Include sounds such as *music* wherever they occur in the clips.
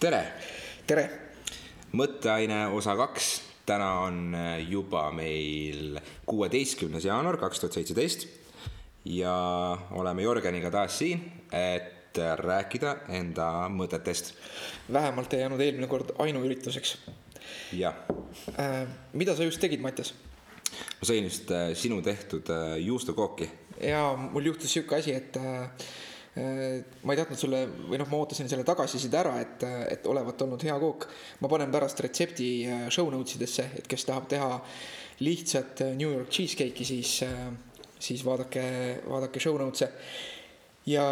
tere! tere! mõtteaine osa kaks, täna on äh, juba meil kuueteistkümnes jaanuar kaks tuhat seitseteist ja oleme Jörgeniga taas siin, et rääkida enda mõtetest. vähemalt ei jäänud eelmine kord ainuürituseks. jah. Äh, mida sa just tegid, Mattias? ma sõin just äh, sinu tehtud juustukooki. ja mul juhtus sihuke asi, et Äh, ma ei tahtnud sulle või noh, ma ootasin selle tagasiside ära, et, et olevat olnud hea kook. ma panen pärast retsepti äh, show notes idesse, et kes tahab teha lihtsat äh, New York cheesecake'i, siis, siis vaadake, vaadake show notes'e. ja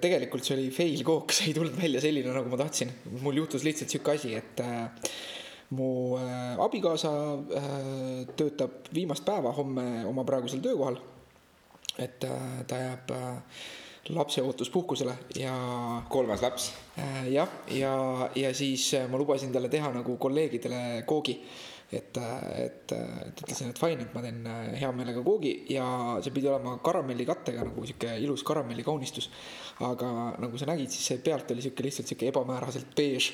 tegelikult see oli fail kook, *laughs* see ei tulnud välja selline, nagu ma tahtsin. mul juhtus lihtsalt sihuke asi, et mu abikaasa töötab viimast päeva homme oma praegusel töökohal. et ta jääb lapseootuspuhkusele ja. kolmas laps. Äh, jah, ja, ja siis äh, ma lubasin talle teha nagu kolleegidele koogi. et, äh, et, et ütlesin, et fine, et ma teen hea meelega koogi ja see pidi olema karamellikattega nagu sihuke ilus karamellikaunistus. aga nagu sa nägid, siis see pealt oli sihuke lihtsalt sihuke ebamääraselt beež.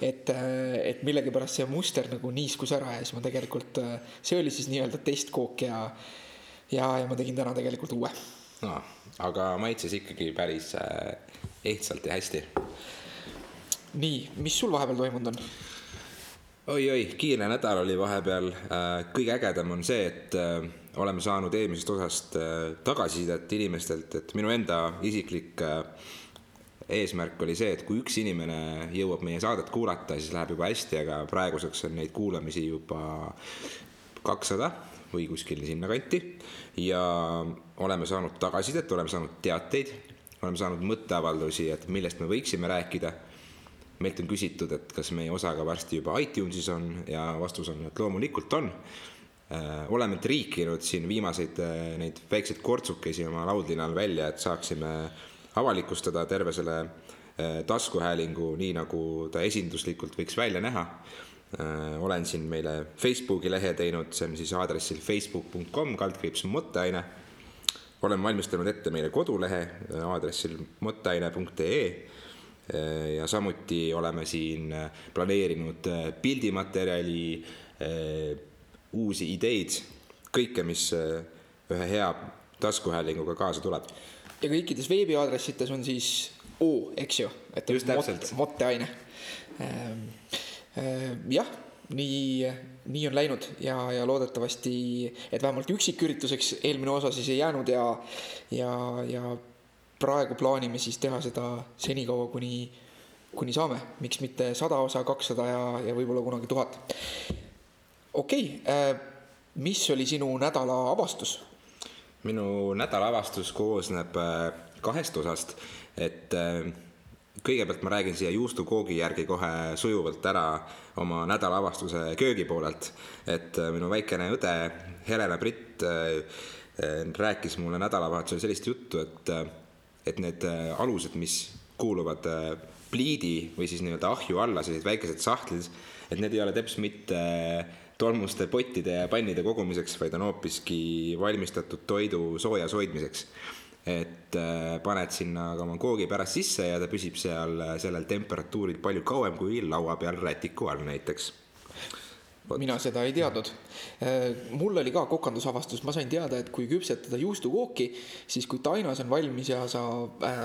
et, et millegipärast see muster nagu niiskus ära ja siis ma tegelikult, see oli siis nii-öelda testkook ja, ja, ja ma tegin täna tegelikult uue no,. aga maitses ikkagi päris äh, ehtsalt ja hästi. nii, mis sul vahepeal toimunud on? oi-oi, kiire nädal oli vahepeal. Äh, kõige ägedam on see, et äh, oleme saanud eelmisest osast tagasisidet inimestelt, et minu enda isiklik eesmärk oli see, et kui üks inimene jõuab meie saadet kuulata, siis läheb juba hästi, aga praeguseks on neid kuulamisi juba kakssada või kuskil sinnakanti. ja oleme saanud tagasisidet, oleme saanud teateid, oleme saanud mõtteavaldusi, et millest me võiksime rääkida. meilt on küsitud, et kas meie osa ka varsti juba iTunesis on ja vastus on, et loomulikult on. Äh, oleme triikinud siin viimaseid äh, neid väikseid kortsukesi oma laudlinal välja, et saaksime avalikustada terve selle äh, taskuhäälingu, nii nagu ta esinduslikult võiks välja näha Äh, olen siin meile Facebooki lehe teinud, see on siis aadressil facebook.com kaldkriips mõtteaine. olen valmistanud ette meile kodulehe äh, aadressil mõtteaine.ee äh, ja samuti oleme siin planeerinud pildimaterjali, uusi ideid, kõike, mis ühe hea taskuhäälinguga kaasa tuleb. ja kõikides veebiaadressites on siis O, eks ju, et just Äh, jah, nii, nii on läinud ja, ja loodetavasti, et vähemalt üksikürituseks eelmine osa siis ei jäänud ja, ja, ja praegu plaanime siis teha seda senikaua, kuni, kuni saame, miks mitte sada osa, kakssada ja, ja võib-olla kunagi tuhat. okei okay,, äh, mis oli sinu nädala avastus? minu nädala avastus koosneb äh, kahest osast, et kõigepealt ma räägin siia juustukoogi järgi kohe sujuvalt ära oma nädalaavastuse köögi poolelt. et äh, minu väikene õde Helena Britt äh, äh, rääkis mulle nädalavahetusel sellist juttu, et, et need alused, mis kuuluvad pliidi või siis nii-öelda ahju alla, sellised väikesed sahtlid, et need ei ole teps mitte tolmuste pottide ja pannide kogumiseks, vaid on hoopiski valmistatud toidu soojas hoidmiseks et äh, paned sinna ka oma koogi pärast sisse ja ta püsib seal äh, sellel temperatuuril palju kauem kui laua peal rätiku all näiteks. mina seda ei teadnud. Äh, mul oli ka kokandusavastus, ma sain teada, et kui küpsetada juustukooki, siis kui tainas on valmis ja sa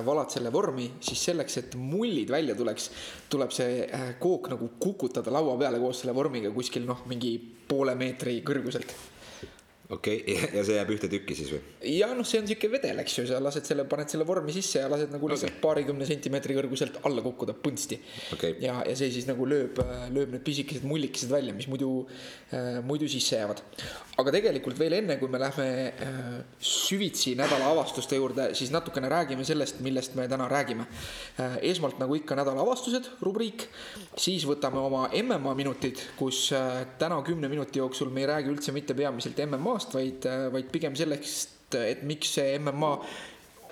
valad selle vormi, siis selleks, et mullid välja tuleks, tuleb see kook nagu kukutada laua peale koos selle vormiga kuskil noh, mingi poole meetri kõrguselt okei okay., ja see jääb ühte tükki siis või? ja noh, see on sihuke vedel, eks ju, sa lased selle, paned selle vormi sisse ja lased nagu lihtsalt okay. paarikümne sentimeetri kõrguselt alla kukkuda põnsti okay.. ja, ja see siis nagu lööb, lööb need pisikesed mullikesed välja, mis muidu äh,, muidu sisse jäävad. aga tegelikult veel enne, kui me lähme äh, süvitsi nädala avastuste juurde, siis natukene räägime sellest, millest me täna räägime äh,. esmalt nagu ikka nädala avastused, rubriik, siis võtame oma MMA minutid, kus äh, täna kümne minuti jooksul me ei räägi üldse mitte peamiselt MMA-st rahast, vaid, vaid pigem sellest, et miks see MMA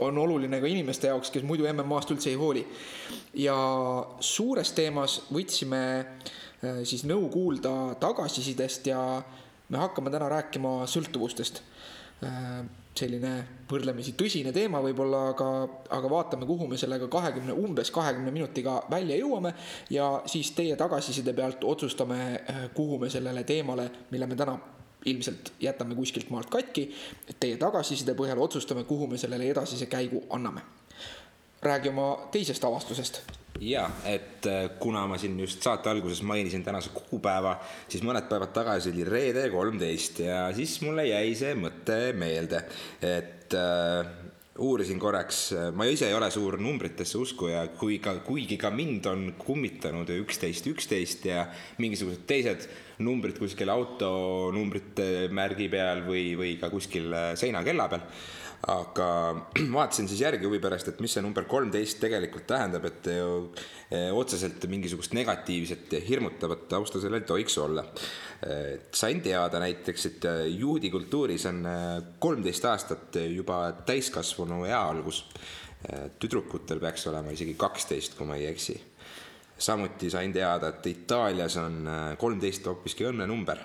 on oluline ka inimeste jaoks, kes muidu MM-ast üldse ei hooli. ja suures teemas võtsime äh, siis nõu kuulda tagasisidest ja me hakkame täna rääkima sõltuvustest. Äh, selline võrdlemisi tõsine teema võib-olla, aga, aga vaatame, kuhu me sellega kahekümne, umbes kahekümne minutiga välja jõuame. ja siis teie tagasiside pealt otsustame, äh, kuhu me sellele teemale, mille me täna ilmselt jätame kuskilt maalt katki. Teie tagasiside põhjal otsustame, kuhu me sellele edasise käigu anname. räägi oma teisest avastusest ja, et äh, kuna ma siin just saate alguses mainisin tänase kuupäeva, siis mõned päevad tagasi oli reede kolmteist ja siis mulle jäi see mõte meelde, et äh, uurisin korraks, ma ise ei ole suur numbritesse uskuja, kui ka, kuigi ka mind on kummitanud üksteist, üksteist ja mingisugused teised numbrid kuskil autonumbrite märgi peal või, või ka kuskil äh, seinakella peal aga *clears throat* vaatasin siis järgi huvi pärast, et mis see number kolmteist tegelikult tähendab, et ju eh, otseselt mingisugust negatiivset ja hirmutavat tausta sellel ei tohiks olla. sain teada näiteks, et juudi kultuuris on kolmteist aastat juba täiskasvanu ea algus. tüdrukutel peaks olema isegi kaksteist, kui ma ei eksi. samuti sain teada, et Itaalias on kolmteist hoopiski õnnenumber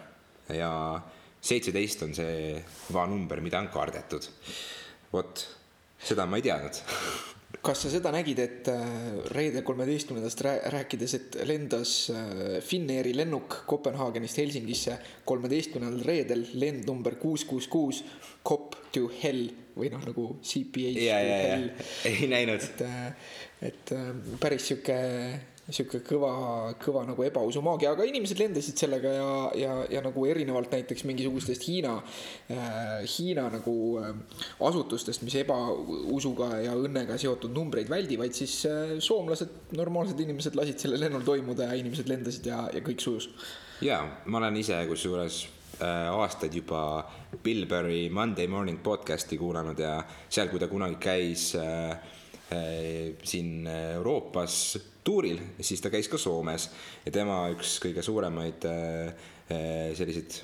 ja seitseteist on see vanumber, mida on kardetud vot, seda ma ei teadnud *laughs* kas sa seda nägid, et äh, reede kolmeteistkümnendast rääkides, et lendas äh, Finnairi lennuk Kopenhaagenist Helsingisse kolmeteistkümnendal reedel lend number kuus, kuus, kuus, cop to hell või noh, nagu CPH. ja, ja, ja, ei näinud. et, äh, et päris sihuke sihuke kõva, kõva nagu ebausumaagia, aga inimesed lendasid sellega ja, ja, ja nagu erinevalt näiteks mingisugustest Hiina äh,, Hiina nagu äh, asutustest, mis ebausuga ja õnnega seotud numbreid väldivad, siis äh, soomlased, normaalsed inimesed lasid sellel lennul toimuda ja inimesed lendasid ja, ja kõik sujus. ja ma olen ise kusjuures äh, aastaid juba Bill Burry Monday Morning podcast'i kuulanud ja seal, kui ta kunagi käis äh, siin Euroopas tuuril, siis ta käis ka Soomes. Ja tema üks kõige suuremaid äh, äh, selliseid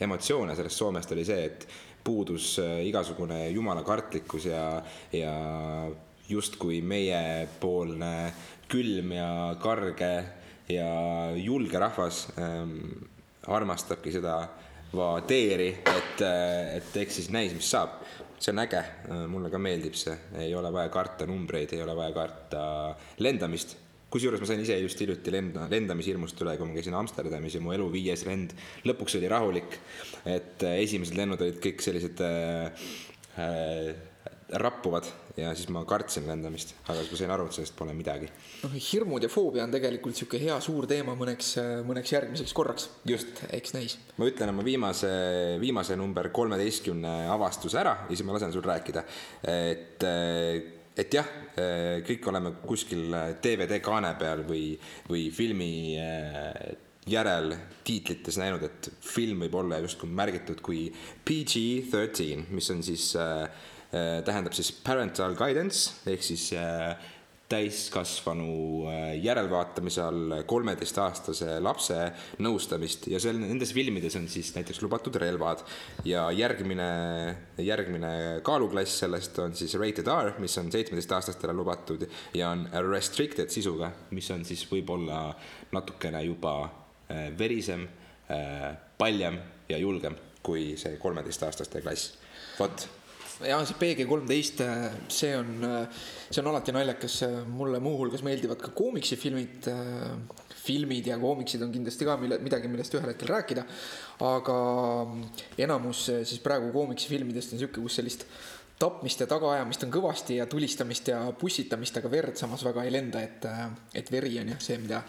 emotsioone sellest Soomest oli see, et puudus äh, igasugune jumala kartlikkus ja, ja justkui meiepoolne külm ja karge ja julge rahvas ähm, armastabki seda vadeeri, et, et eks siis näis, mis saab. See on äge, mulle ka meeldib see, ei ole vaja karta numbreid, ei ole vaja karta lendamist. Kusjuures ma sain ise just hiljuti lenda, lendamishirmust üle, kui ma käisin Amsterdamis ja mu elu viies lend lõpuks oli rahulik. et äh, esimesed lennud olid kõik sellised äh, äh, rappuvad ja siis ma kartsin lendamist, aga siis ma sain aru, et sellest pole midagi. noh, hirmud ja foobia on tegelikult sihuke hea suur teema mõneks, mõneks järgmiseks korraks. just. eks näis. ma ütlen oma viimase, viimase number kolmeteistkümne avastuse ära ja siis ma lasen sul rääkida. et et jah, kõik oleme kuskil DVD kaane peal või, või filmi järel tiitlites näinud, et film võib olla justkui märgitud kui PG-13, mis on siis äh,, tähendab siis parental guidance ehk siis äh, täiskasvanu äh, järelvaatamise all kolmeteistaastase lapse nõustamist. Ja seal nendes filmides on siis näiteks lubatud relvad. Ja järgmine, järgmine kaaluklass sellest on siis rated R, mis on seitsmeteistaastastele lubatud ja on restricted sisuga, mis on siis võib-olla natukene juba äh, verisem, äh, paljem ja julgem kui see kolmeteistaastaste klass. vot ja see PG kolmteist, see on, see on alati naljakas, mulle muuhulgas meeldivad ka koomiksifilmid. filmid ja koomiksid on kindlasti ka mille, midagi, millest ühel hetkel rääkida. aga enamus siis praegu koomiksifilmidest on sihuke, kus sellist tapmist ja tagaajamist on kõvasti ja tulistamist ja pussitamist, aga verd samas väga ei lenda, et, et veri on jah see, mida,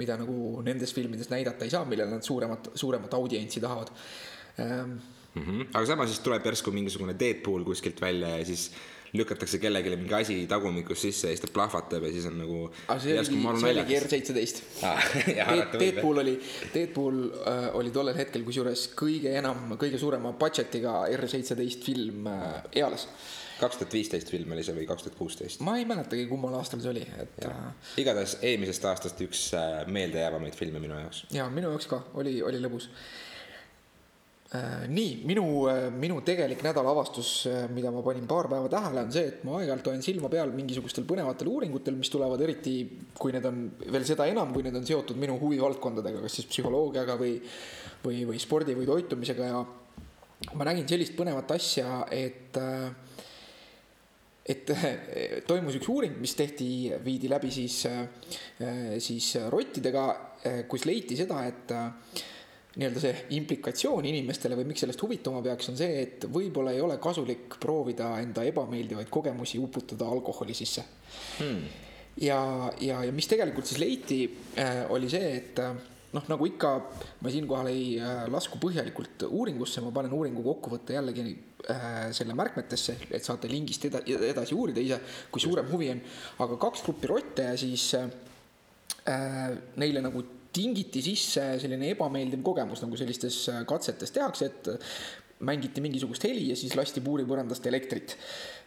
mida nagu nendes filmides näidata ei saa, millele nad suuremat, suuremat audientsi tahavad mm. -hmm. aga samas siis tuleb järsku mingisugune Deadpool kuskilt välja ja siis lükatakse kellelegi mingi asi tagumikust sisse ja siis ta plahvatab ja siis on nagu. see oligi, oligi R17 ah,. *laughs* Deadpool oli, Deadpool äh, oli tollel hetkel kusjuures kõige enam, kõige suurema budget'iga R17 film äh, eales kaks tuhat viisteist film oli see või kaks tuhat kuusteist? ma ei mäletagi, kummal aastal see oli, et. Äh, igatahes eelmisest aastast üks äh, meeldejäävamaid filme minu jaoks. ja minu jaoks ka oli, oli lõbus nii, minu, äh, minu tegelik nädalaavastus, äh, mida ma panin paar päeva tähele, on see, et ma aeg-ajalt hoian silma peal mingisugustel põnevatel uuringutel, mis tulevad eriti, kui need on veel seda enam, kui need on seotud minu huvivaldkondadega, kas siis psühholoogiaga või, või, või spordi või toitumisega. Ja ma nägin sellist põnevat asja, et et toimus üks uuring, mis tehti, viidi läbi siis, siis rottidega, kus leiti seda, et nii-öelda see implikatsioon inimestele või miks sellest huvituma peaks, on see, et võib-olla ei ole kasulik proovida enda ebameeldivaid kogemusi uputada alkoholi sisse hmm. ja, ja, ja mis tegelikult siis leiti, oli see, et noh, nagu ikka, ma siinkohal ei äh, lasku põhjalikult uuringusse, ma panen uuringu kokkuvõtte jällegi äh, selle märkmetesse, et saate lingist eda, edasi uurida ise, kui suurem huvi on. aga kaks gruppi rotte ja siis äh, neile nagu tingiti sisse selline ebameeldiv kogemus, nagu sellistes äh, katsetes tehakse, et mängiti mingisugust heli ja siis lasti puuripõrandast elektrit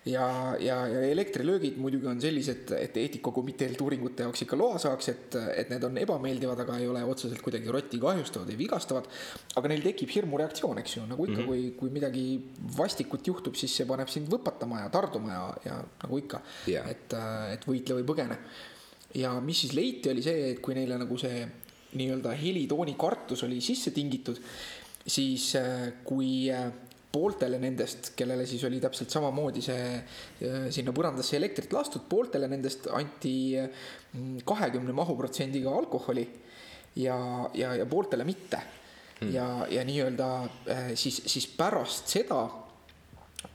ja, ja, ja elektrilöögid muidugi on sellised, et eetikakomiteel uuringute jaoks ikka loa saaks, et, et need on ebameeldivad, aga ei ole otseselt kuidagi rotti kahjustavad või vigastavad. aga neil tekib hirmureaktsioon, eks ju, nagu ikka mm, -hmm. kui, kui midagi vastikut juhtub, siis see paneb sind võpatama ja tarduma ja, ja nagu ikka yeah., et, et võitle või põgene. ja mis siis leiti, oli see, et kui neile nagu see nii-öelda helitooni kartus oli sisse tingitud, siis kui pooltele nendest, kellele siis oli täpselt samamoodi see äh, sinna põrandasse elektrit lastud, pooltele nendest anti mm, kahekümne mahuprotsendiga alkoholi ja, ja, ja pooltele mitte hmm.. ja, ja nii-öelda äh, siis, siis pärast seda,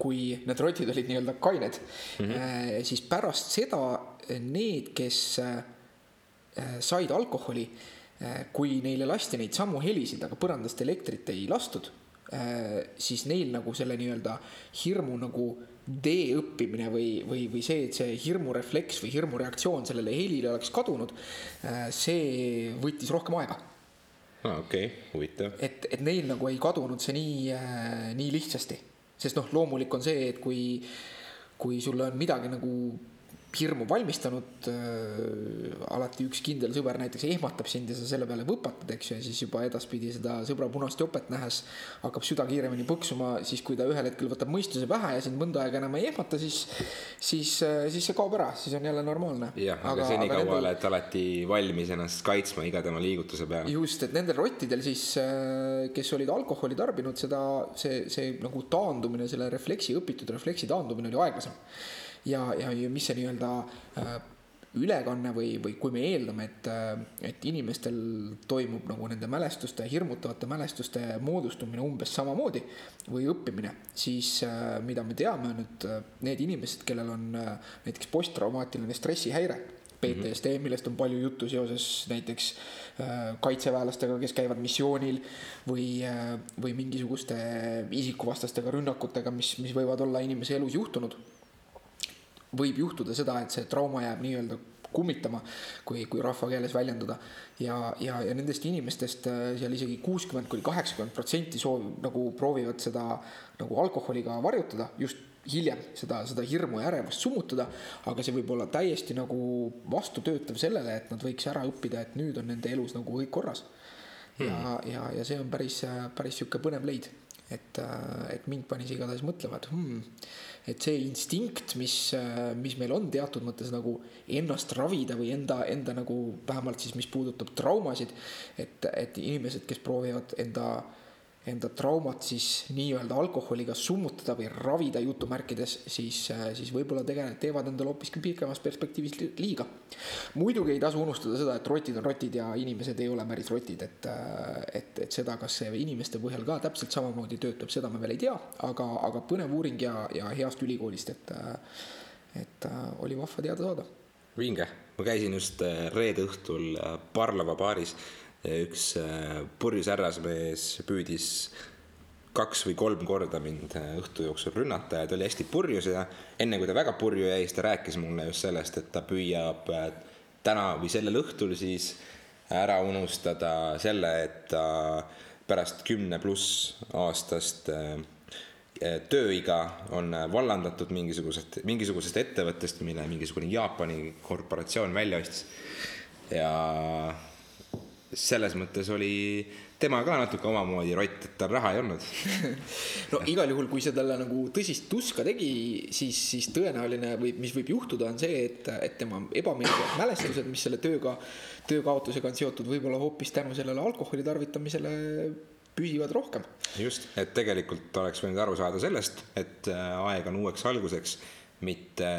kui need rotid olid nii-öelda kained mm, -hmm. siis pärast seda need, kes said alkoholi, kui neile lasti neid samu helisid, aga põrandast elektrit ei lastud Äh, siis neil nagu selle nii-öelda hirmu nagu de-õppimine või, või, või see, et see hirmurefleks või hirmureaktsioon sellele helile oleks kadunud, äh, see võttis rohkem aega. ah,, okei okay., huvitav. et, et neil nagu ei kadunud see nii, äh, nii lihtsasti, sest noh, loomulik on see, et kui, kui sulle on midagi nagu hirmu valmistanud äh,. alati üks kindel sõber näiteks ehmatab sind ja sa selle peale võpatad, eks ju, ja siis juba edaspidi seda sõbra punast jopet nähes hakkab süda kiiremini põksuma, siis kui ta ühel hetkel võtab mõistuse pähe ja sind mõnda aega enam ei ehmata, siis, siis, siis see kaob ära, siis on jälle normaalne. jah, aga, aga senikaua nendel... oled alati valmis ennast kaitsma iga tema liigutuse peale. just, et nendel rottidel siis, äh, kes olid alkoholi tarbinud, seda, see, see nagu taandumine, selle refleksi, õpitud refleksi taandumine oli aeglasem ja, ja, ja mis see nii-öelda äh, ülekanne või, või kui me eeldame, et, äh, et inimestel toimub nagu nende mälestuste, hirmutavate mälestuste moodustumine umbes samamoodi või õppimine, siis äh, mida me teame, on, et need inimesed, kellel on näiteks posttraumaatiline stressihäire, PTSD, mhm. millest on palju juttu seoses näiteks kaitseväelastega, kes käivad missioonil või, või mingisuguste isikuvastastega rünnakutega, mis, mis võivad olla inimese elus juhtunud võib juhtuda seda, et see trauma jääb nii-öelda kummitama, kui, kui rahvakeeles väljenduda. ja, ja, ja nendest inimestest äh, seal isegi kuuskümmend kuni kaheksakümmend protsenti soov nagu proovivad seda nagu alkoholiga varjutada, just hiljem seda, seda hirmu ja ärevust summutada. aga see võib olla täiesti nagu vastutöötav sellele, et nad võiks ära õppida, et nüüd on nende elus nagu kõik korras. ja hmm., ja, ja see on päris, päris sihuke põnev leid, et, et mind pani see igatahes mõtlema, et hmm et see instinkt, mis, mis meil on teatud mõttes nagu ennast ravida või enda, enda nagu vähemalt siis, mis puudutab traumasid, et, et inimesed, kes proovivad enda enda traumat siis nii-öelda alkoholiga summutada või ravida jutumärkides, siis, siis võib-olla tegelikult teevad endale hoopiski pikemas perspektiivis liiga. muidugi ei tasu unustada seda, et rotid on rotid ja inimesed ei ole päris rotid, et, et, et seda, kas see inimeste põhjal ka täpselt samamoodi töötab, seda me veel ei tea, aga, aga põnev uuring ja, ja heast ülikoolist, et, et oli vahva teada saada. vinge, ma käisin just reede õhtul Parlava baaris üks äh, purjus härrasmees püüdis kaks või kolm korda mind äh, õhtu jooksul rünnata ja ta oli hästi purjus ja enne kui ta väga purju jäi, siis ta rääkis mulle just sellest, et ta püüab äh, täna või sellel õhtul siis ära unustada selle, et ta pärast kümne pluss aastast tööiga on vallandatud mingisugusest, mingisugusest ettevõttest, mille mingisugune Jaapani korporatsioon välja ostis. ja selles mõttes oli tema ka natuke omamoodi rott, et tal raha ei olnud *laughs* no igal juhul, kui see talle nagu tõsist tuska tegi, siis, siis tõenäoline või mis võib juhtuda, on see, et, et tema ebameeldivad *laughs* mälestused, mis selle tööga, töökaotusega on seotud, võib-olla hoopis tänu sellele alkoholi tarvitamisele püsivad rohkem. just, et tegelikult oleks võinud aru saada sellest, et äh, aeg on uueks alguseks, mitte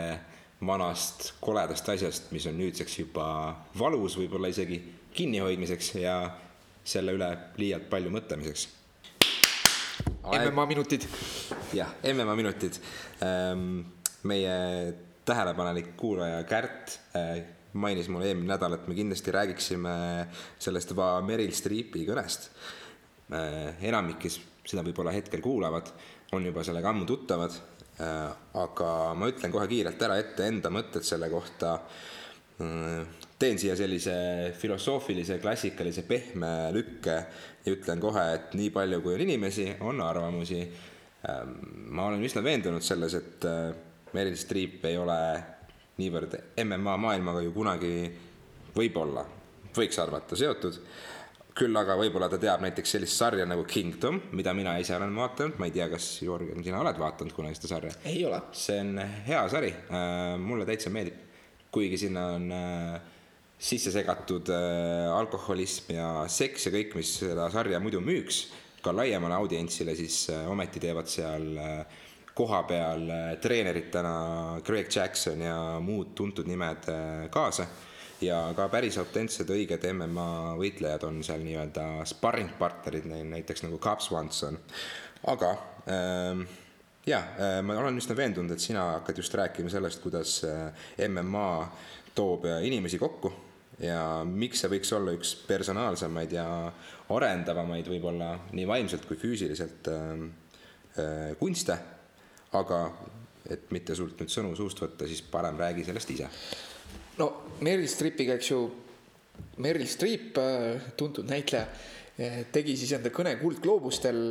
vanast koledast asjast, mis on nüüdseks juba valus, võib-olla isegi kinnihoidmiseks ja selle üle liialt palju mõtlemiseks. MMA minutid. jah, MMA minutid. Ähm, meie tähelepanelik kuulaja Kärt äh, mainis mulle eelmine nädal, et me kindlasti räägiksime sellest juba Meryl Streepi kõnest. Äh, enamik, kes seda võib-olla hetkel kuulavad, on juba sellega ammu tuttavad. Äh, aga ma ütlen kohe kiirelt ära ette enda mõtted selle kohta. Teen siia sellise filosoofilise, klassikalise pehme lükke ja ütlen kohe, et nii palju, kui on inimesi, on arvamusi. ma olen üsna veendunud selles, et Meryl Streep ei ole niivõrd MMA maailmaga ju kunagi võib-olla, võiks arvata, seotud. küll aga võib-olla ta teab näiteks sellist sarja nagu Kingdom, mida mina ise olen vaadanud, ma ei tea, kas Jörgen, sina oled vaadanud kunagi seda sarja? ei ole. see on hea sari, äh, mulle täitsa meeldib, kuigi sinna on äh, sisse segatud äh, alkoholism ja seks ja kõik, mis seda sarja muidu müüks ka laiemale audientsile, siis ometi teevad seal äh, koha peal äh, treeneritena Greg Jackson ja muud tuntud nimed äh, kaasa ja ka päris autentsed õiged MMA võitlejad on seal nii-öelda sparringpartnerid, näiteks nagu Cub Swanson. aga ähm, äh, ma olen üsna veendunud, et sina hakkad just rääkima sellest, kuidas MMA toob inimesi kokku ja miks see võiks olla üks personaalsemaid ja arendavamaid võib-olla nii vaimselt kui füüsiliselt äh, kunste aga et mitte sult nüüd sõnu suust võtta, siis parem räägi sellest ise. no Meryl Streepiga, eks ju, Meryl Streep, äh, tuntud näitleja, äh, tegi siis enda kõne Kuldgloobustel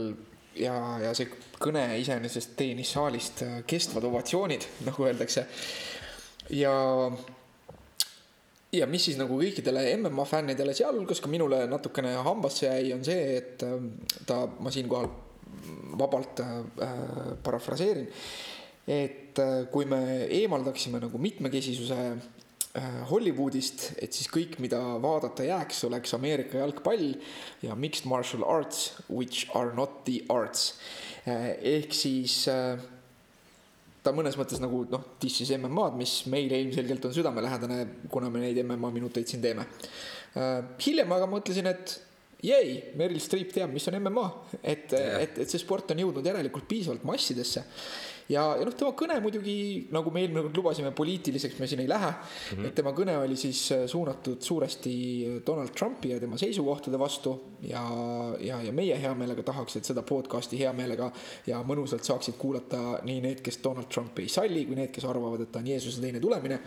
ja, ja see kõne iseenesest teenis saalist äh, kestvad ovatsioonid, nagu öeldakse. ja, ja mis siis nagu kõikidele MMA fännidele, sealhulgas ka minule natukene hambasse jäi, on see, et ta, ma siinkohal vabalt äh, parafraseerin. et äh, kui me eemaldaksime nagu mitmekesisuse äh, Hollywoodist, et siis kõik, mida vaadata jääks, oleks Ameerika jalgpall ja mixed martial arts, which are not the arts. ehk siis ta mõnes mõttes nagu noh, dissis MM-ad, mis meile ilmselgelt on südamelähedane, kuna me neid MMA minuteid siin teeme. hiljem aga mõtlesin, et jäi, Meryl Streep teab, mis on MMA, et et, et see sport on jõudnud järelikult piisavalt massidesse. Ja, ja noh, tema kõne muidugi, nagu me eelmine kord lubasime, poliitiliseks me siin ei lähe mm. -hmm. et tema kõne oli siis äh, suunatud suuresti Donald Trumpi ja tema seisukohtade vastu ja, ja, ja meie hea meelega tahaks, et seda podcast'i hea meelega ja mõnusalt saaksid kuulata nii need, kes Donald Trumpi ei salli, kui need, kes arvavad, et ta on Jeesuse teine tulemine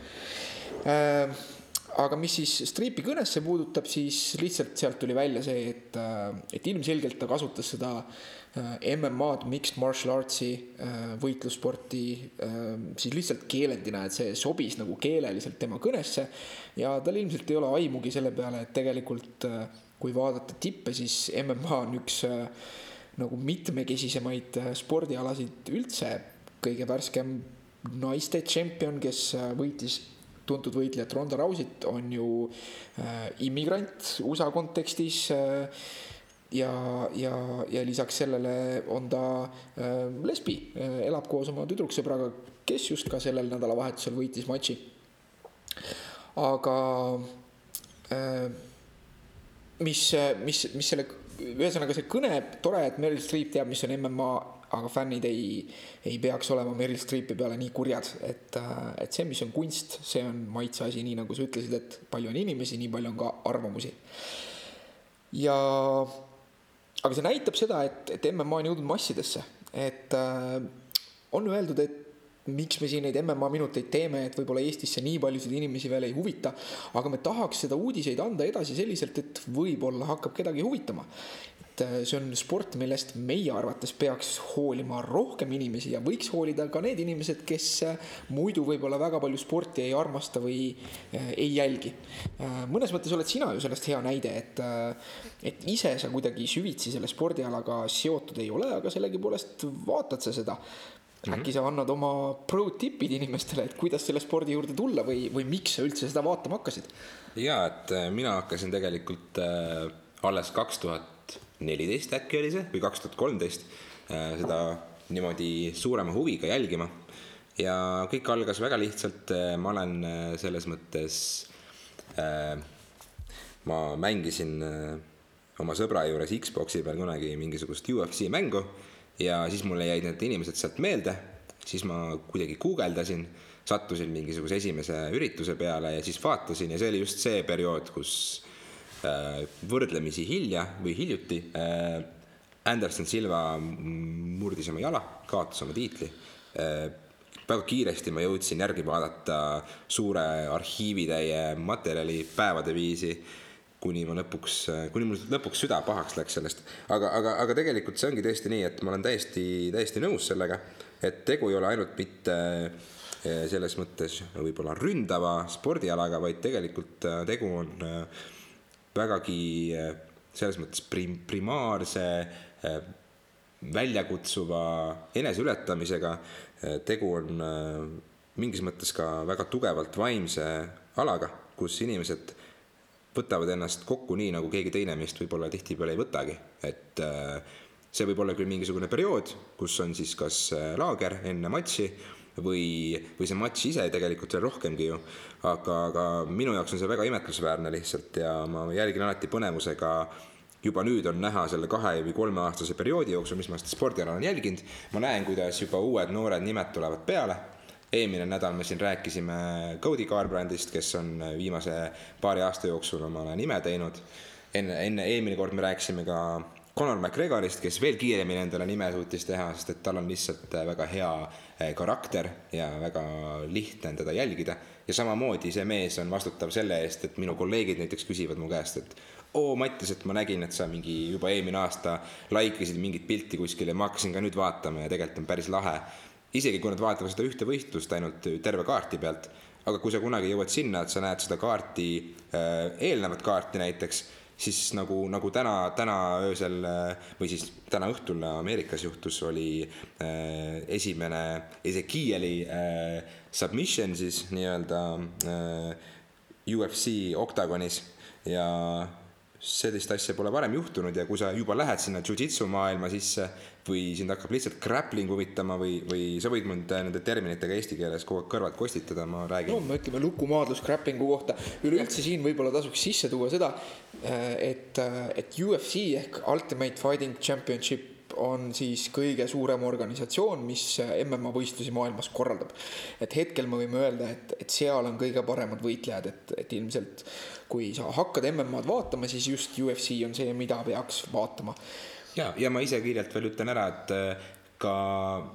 äh, aga mis siis Streepi kõnesse puudutab, siis lihtsalt sealt tuli välja see, et, äh, et ilmselgelt ta kasutas seda äh, MM-ad, mixed martial arts'i, äh, võitlussporti siis lihtsalt keelendina, et see sobis nagu keeleliselt tema kõnesse. ja tal ilmselt ei ole aimugi selle peale, et tegelikult kui vaadata tippe, siis MMA on üks nagu mitmekesisemaid spordialasid üldse. kõige värskem naiste tšempion, kes võitis tuntud võitlejat Ronda Rousit on ju äh, immigrant USA kontekstis äh, ja, ja, ja lisaks sellele on ta äh, lesbi äh,, elab koos oma tüdruksõbraga, kes just ka sellel nädalavahetusel võitis matši. aga äh, mis, mis, mis selle, ühesõnaga see kõne, tore, et Meryl Streep teab, mis on MMA aga fännid ei, ei peaks olema Meryl Streepi peale nii kurjad, et, et see, mis on kunst, see on maitse asi, nii nagu sa ütlesid, et palju on inimesi, nii palju on ka arvamusi. ja aga see näitab seda, et, et MMA on jõudnud massidesse, et äh, on öeldud, et miks me siin neid MMA minuteid teeme, et võib-olla Eestisse nii paljusid inimesi veel ei huvita, aga me tahaks seda uudiseid anda edasi selliselt, et võib-olla hakkab kedagi huvitama et äh, see on sport, millest meie arvates peaks hoolima rohkem inimesi ja võiks hoolida ka need inimesed, kes äh, muidu võib-olla väga palju sporti ei armasta või äh, ei jälgi. mõnes mõttes oled sina ju sellest hea näide, et, et ise sa kuidagi süvitsi selle spordialaga seotud ei ole, aga sellegipoolest vaatad sa seda. Mm -hmm. äkki sa annad oma pro tipid inimestele, et kuidas selle spordi juurde tulla või, või miks sa üldse seda vaatama hakkasid? ja, et mina hakkasin tegelikult alles kaks tuhat neliteist äkki oli see või kaks tuhat kolmteist äh, seda niimoodi suurema huviga jälgima. ja kõik algas väga lihtsalt, ma olen selles mõttes äh,, ma mängisin äh, oma sõbra juures Xbox'i peal kunagi mingisugust UFC mängu ja siis mulle jäid need inimesed sealt meelde, siis ma kuidagi guugeldasin sattusin mingisuguse esimese ürituse peale ja siis vaatasin ja see oli just see periood, kus äh, võrdlemisi hilja või hiljuti äh, Anderson Silva murdis oma jala, kaotas oma tiitli äh,. väga kiiresti ma jõudsin järgi vaadata suure arhiivitäie materjali päevade viisi kuni ma lõpuks, kuni mul lõpuks süda pahaks läks sellest. aga, aga, aga tegelikult see ongi tõesti nii, et ma olen täiesti, täiesti nõus sellega, et tegu ei ole ainult mitte äh, selles mõttes võib-olla ründava spordialaga, vaid tegelikult äh, tegu on äh, vägagi äh, selles mõttes prim-, primaarse väljakutsuva eneseületamisega. tegu on mingis mõttes ka väga tugevalt vaimse alaga, kus inimesed võtavad ennast kokku nii, nagu keegi teine meist võib-olla tihtipeale ei võtagi, et see võib olla küll mingisugune periood, kus on siis kas laager enne matši või, või see matš ise tegelikult veel rohkemgi ju. aga, aga minu jaoks on see väga imetlusväärne lihtsalt ja ma jälgin alati põnevusega juba nüüd on näha selle kahe või kolmeaastase perioodi jooksul, mis ma seda spordiala olen jälginud, ma näen, kuidas juba uued noored nimed tulevad peale. eelmine nädal me siin rääkisime Cody Garbrandist, kes on viimase paari aasta jooksul omale nime teinud. enne, enne eelmine kord me rääkisime ka Conor McGregorist, kes veel kiiremini endale nime suutis teha, sest et tal on lihtsalt väga hea karakter ja väga lihtne on teda jälgida. ja samamoodi see mees on vastutav selle eest, et minu kolleegid näiteks küsivad mu käest, et oo Mattias, et ma nägin, et sa mingi juba eelmine aasta like isid mingit pilti kuskil ja ma hakkasin ka nüüd vaatama ja tegelikult on päris lahe. isegi kui nad vaatavad seda ühte võistlust ainult terve kaarti pealt, aga kui sa kunagi jõuad sinna, et sa näed seda kaarti, eh, eelnevat kaarti näiteks siis nagu, nagu täna, täna öösel või siis täna õhtul Ameerikas juhtus, oli äh, esimene Ezekieli äh, submission siis nii-öelda äh, UFC oktagonis ja sellist asja pole varem juhtunud ja kui sa juba lähed sinna jujitsu maailma sisse või sind hakkab lihtsalt grappling huvitama või, või sa võid mind nende terminitega eesti keeles kogu aeg kõrvalt kostitada, ma räägin. no me ütleme lukumaadlus grapplingu kohta. üleüldse siin võib-olla tasuks sisse tuua seda, et, et UFC ehk Ultimate Fighting Championship on siis kõige suurem organisatsioon, mis MMA võistlusi maailmas korraldab. et hetkel me võime öelda, et, et seal on kõige paremad võitlejad, et, et ilmselt kui sa hakkad MM-ad vaatama, siis just UFC on see, mida peaks vaatama. ja, ja ma ise kiirelt veel ütlen ära, et äh, ka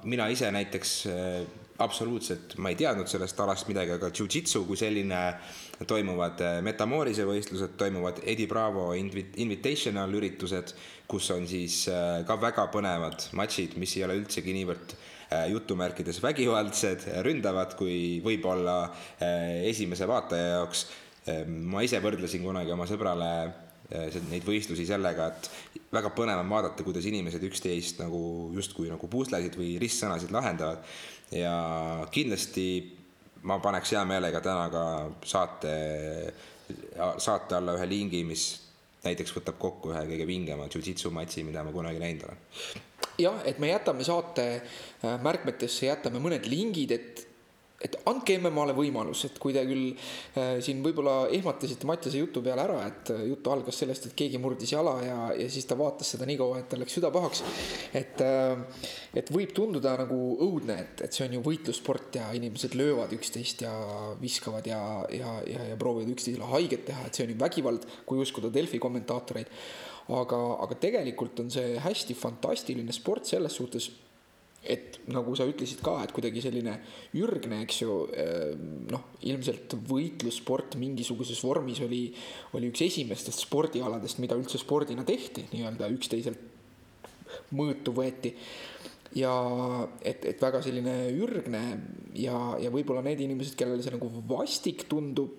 mina ise näiteks äh, absoluutselt, ma ei teadnud sellest alast midagi, aga jujitsu kui selline toimuvad äh, Metamorise võistlused, toimuvad Eddie Bravo Invitational üritused, kus on siis äh, ka väga põnevad matšid, mis ei ole üldsegi niivõrd äh, jutumärkides vägivaldsed, ründavad, kui võib-olla esimese vaataja jaoks. ma ise võrdlesin kunagi oma sõbrale neid võistlusi sellega, et väga põnev on vaadata, kuidas inimesed üksteist nagu justkui nagu puslesid või ristsõnasid lahendavad ja kindlasti ma paneks hea meelega täna ka saate, saate alla ühe lingi, mis näiteks võtab kokku ühe kõige vingema jujitsu matši, mida ma kunagi näinud olen. jah, et me jätame saate äh, märkmetesse, jätame mõned lingid, et et andke MM-ale võimalus, et kui te küll äh, siin võib-olla ehmatasite Mattiase jutu peale ära, et äh, jutt algas sellest, et keegi murdis jala ja, ja siis ta vaatas seda nii kaua, et tal läks süda pahaks. et äh,, et võib tunduda nagu õudne, et, et see on ju võitlussport ja inimesed löövad üksteist ja viskavad ja, ja, ja, ja proovivad üksteisele haiget teha, et see on ju vägivald, kui uskuda Delfi kommentaatoreid. aga, aga tegelikult on see hästi fantastiline sport selles suhtes et nagu sa ütlesid ka, et kuidagi selline ürgne, eks ju, ehm, noh, ilmselt võitlussport mingisuguses vormis oli, oli üks esimestest spordialadest, mida üldse spordina tehti, nii-öelda üksteiselt mõõtu võeti. ja et, et väga selline ürgne ja, ja võib-olla need inimesed, kellele see nagu vastik tundub,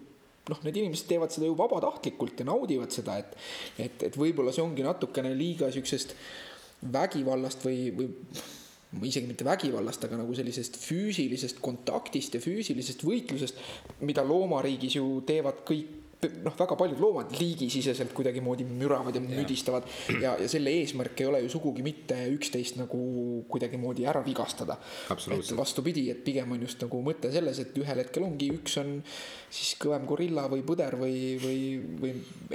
noh, need inimesed teevad seda ju vabatahtlikult ja naudivad seda, et, et, et võib-olla see ongi natukene liiga siuksest vägivallast või, või isegi mitte vägivallast, aga nagu sellisest füüsilisest kontaktist ja füüsilisest võitlusest, mida loomariigis ju teevad kõik noh, väga paljud loomad liigisiseselt kuidagimoodi müravad ja müdistavad ja, ja selle eesmärk ei ole ju sugugi mitte üksteist nagu kuidagimoodi ära vigastada. et vastupidi, et pigem on just nagu mõte selles, et ühel hetkel ongi, üks on siis kõvem gorilla või põder või, või, või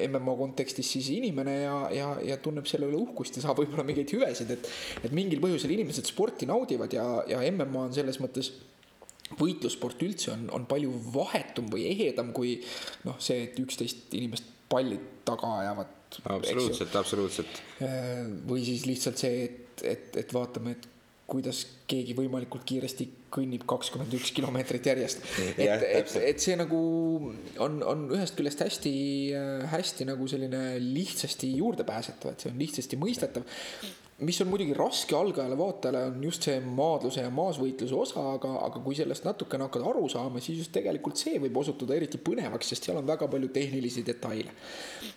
MMA kontekstis siis inimene ja, ja, ja tunneb selle üle uhkust ja saab võib-olla mingeid hüvesid, et, et mingil põhjusel inimesed sporti naudivad ja, ja MMA on selles mõttes võitlussport üldse on, on palju vahetum või ehedam kui noh, see, et üksteist inimest palli taga ajavad. absoluutselt, absoluutselt. Äh, või siis lihtsalt see, et, et, et vaatame, et kuidas keegi võimalikult kiiresti kõnnib kakskümmend üks kilomeetrit järjest. et, et, et see nagu on, on ühest küljest hästi, hästi nagu selline lihtsasti juurdepääsetav, et see on lihtsasti mõistetav mis on muidugi raske algajale vaatajale, on just see maadluse ja maasvõitluse osa, aga, aga kui sellest natukene hakkad aru saama, siis just tegelikult see võib osutuda eriti põnevaks, sest seal on väga palju tehnilisi detaile.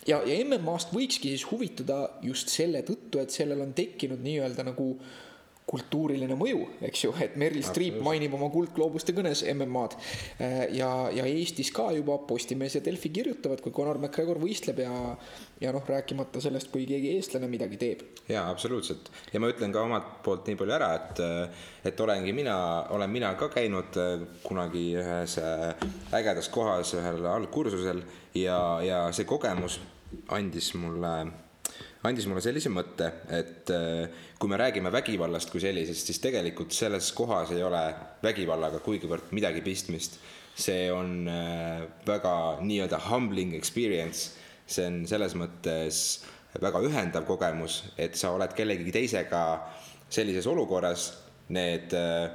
ja, ja MM-ast võikski siis huvitada just selle tõttu, et sellel on tekkinud nii-öelda nagu äh, kultuuriline mõju, eks ju, et Meryl Streep mainib oma kuldgloobuste kõnes MM-ad. Ja, ja Eestis ka juba Postimees ja Delfi kirjutavad, kui Conor McGregor võistleb ja, ja noh, rääkimata sellest, kui keegi eestlane midagi teeb. jaa, absoluutselt. ja ma ütlen ka omalt poolt nii palju ära, et, et olengi mina, olen mina ka käinud äh, kunagi ühes äh, ägedas kohas ühel algkursusel ja, ja see kogemus andis mulle andis mulle sellise mõtte, et äh, kui me räägime vägivallast kui sellisest, siis tegelikult selles kohas ei ole vägivallaga kuigivõrd midagi pistmist. see on äh, väga nii-öelda humbling experience, see on selles mõttes väga ühendav kogemus, et sa oled kellegi teisega sellises olukorras, need äh,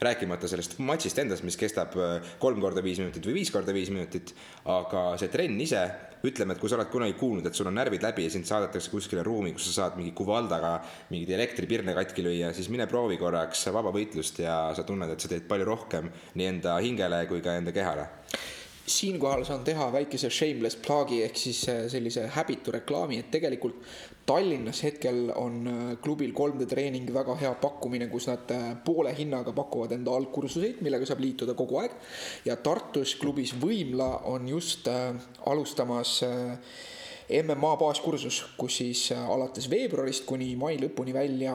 rääkimata sellest matšist endast, mis kestab kolm korda viis minutit või viis korda viis minutit, aga see trenn ise ütleme, et kui sa oled kunagi kuulnud, et sul on närvid läbi ja sind saadetakse kuskile ruumi, kus sa saad mingi kuvaldaga mingeid elektripirne katki lüüa, siis mine proovi korraks vabavõitlust ja sa tunned, et sa teed palju rohkem nii enda hingele kui ka enda kehale. Siinkohal saan teha väikese shameless plug'i ehk siis äh, sellise häbitu reklaami, et tegelikult Tallinnas hetkel on äh, klubil 3D treening väga hea pakkumine, kus nad äh, poole hinnaga pakuvad enda algkursuseid, millega saab liituda kogu aeg. ja Tartus klubis Võimla on just alustamas MMA baaskursus, kus siis alates veebruarist kuni mai lõpuni välja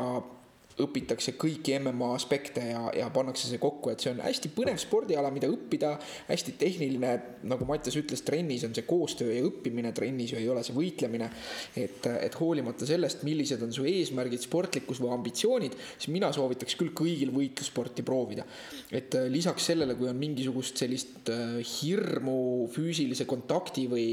õpitakse kõiki MMA aspekte ja, ja pannakse see kokku, et see on hästi põnev spordiala, mida õppida, hästi tehniline, nagu Mattias ütles, trennis on see koostöö ja õppimine, trennis ju ei ole see võitlemine. et, et hoolimata sellest, millised on su eesmärgid, sportlikkus või ambitsioonid, siis mina soovitaks küll kõigil võitlussporti proovida. et äh, lisaks sellele, kui on mingisugust sellist äh, hirmu füüsilise kontakti või,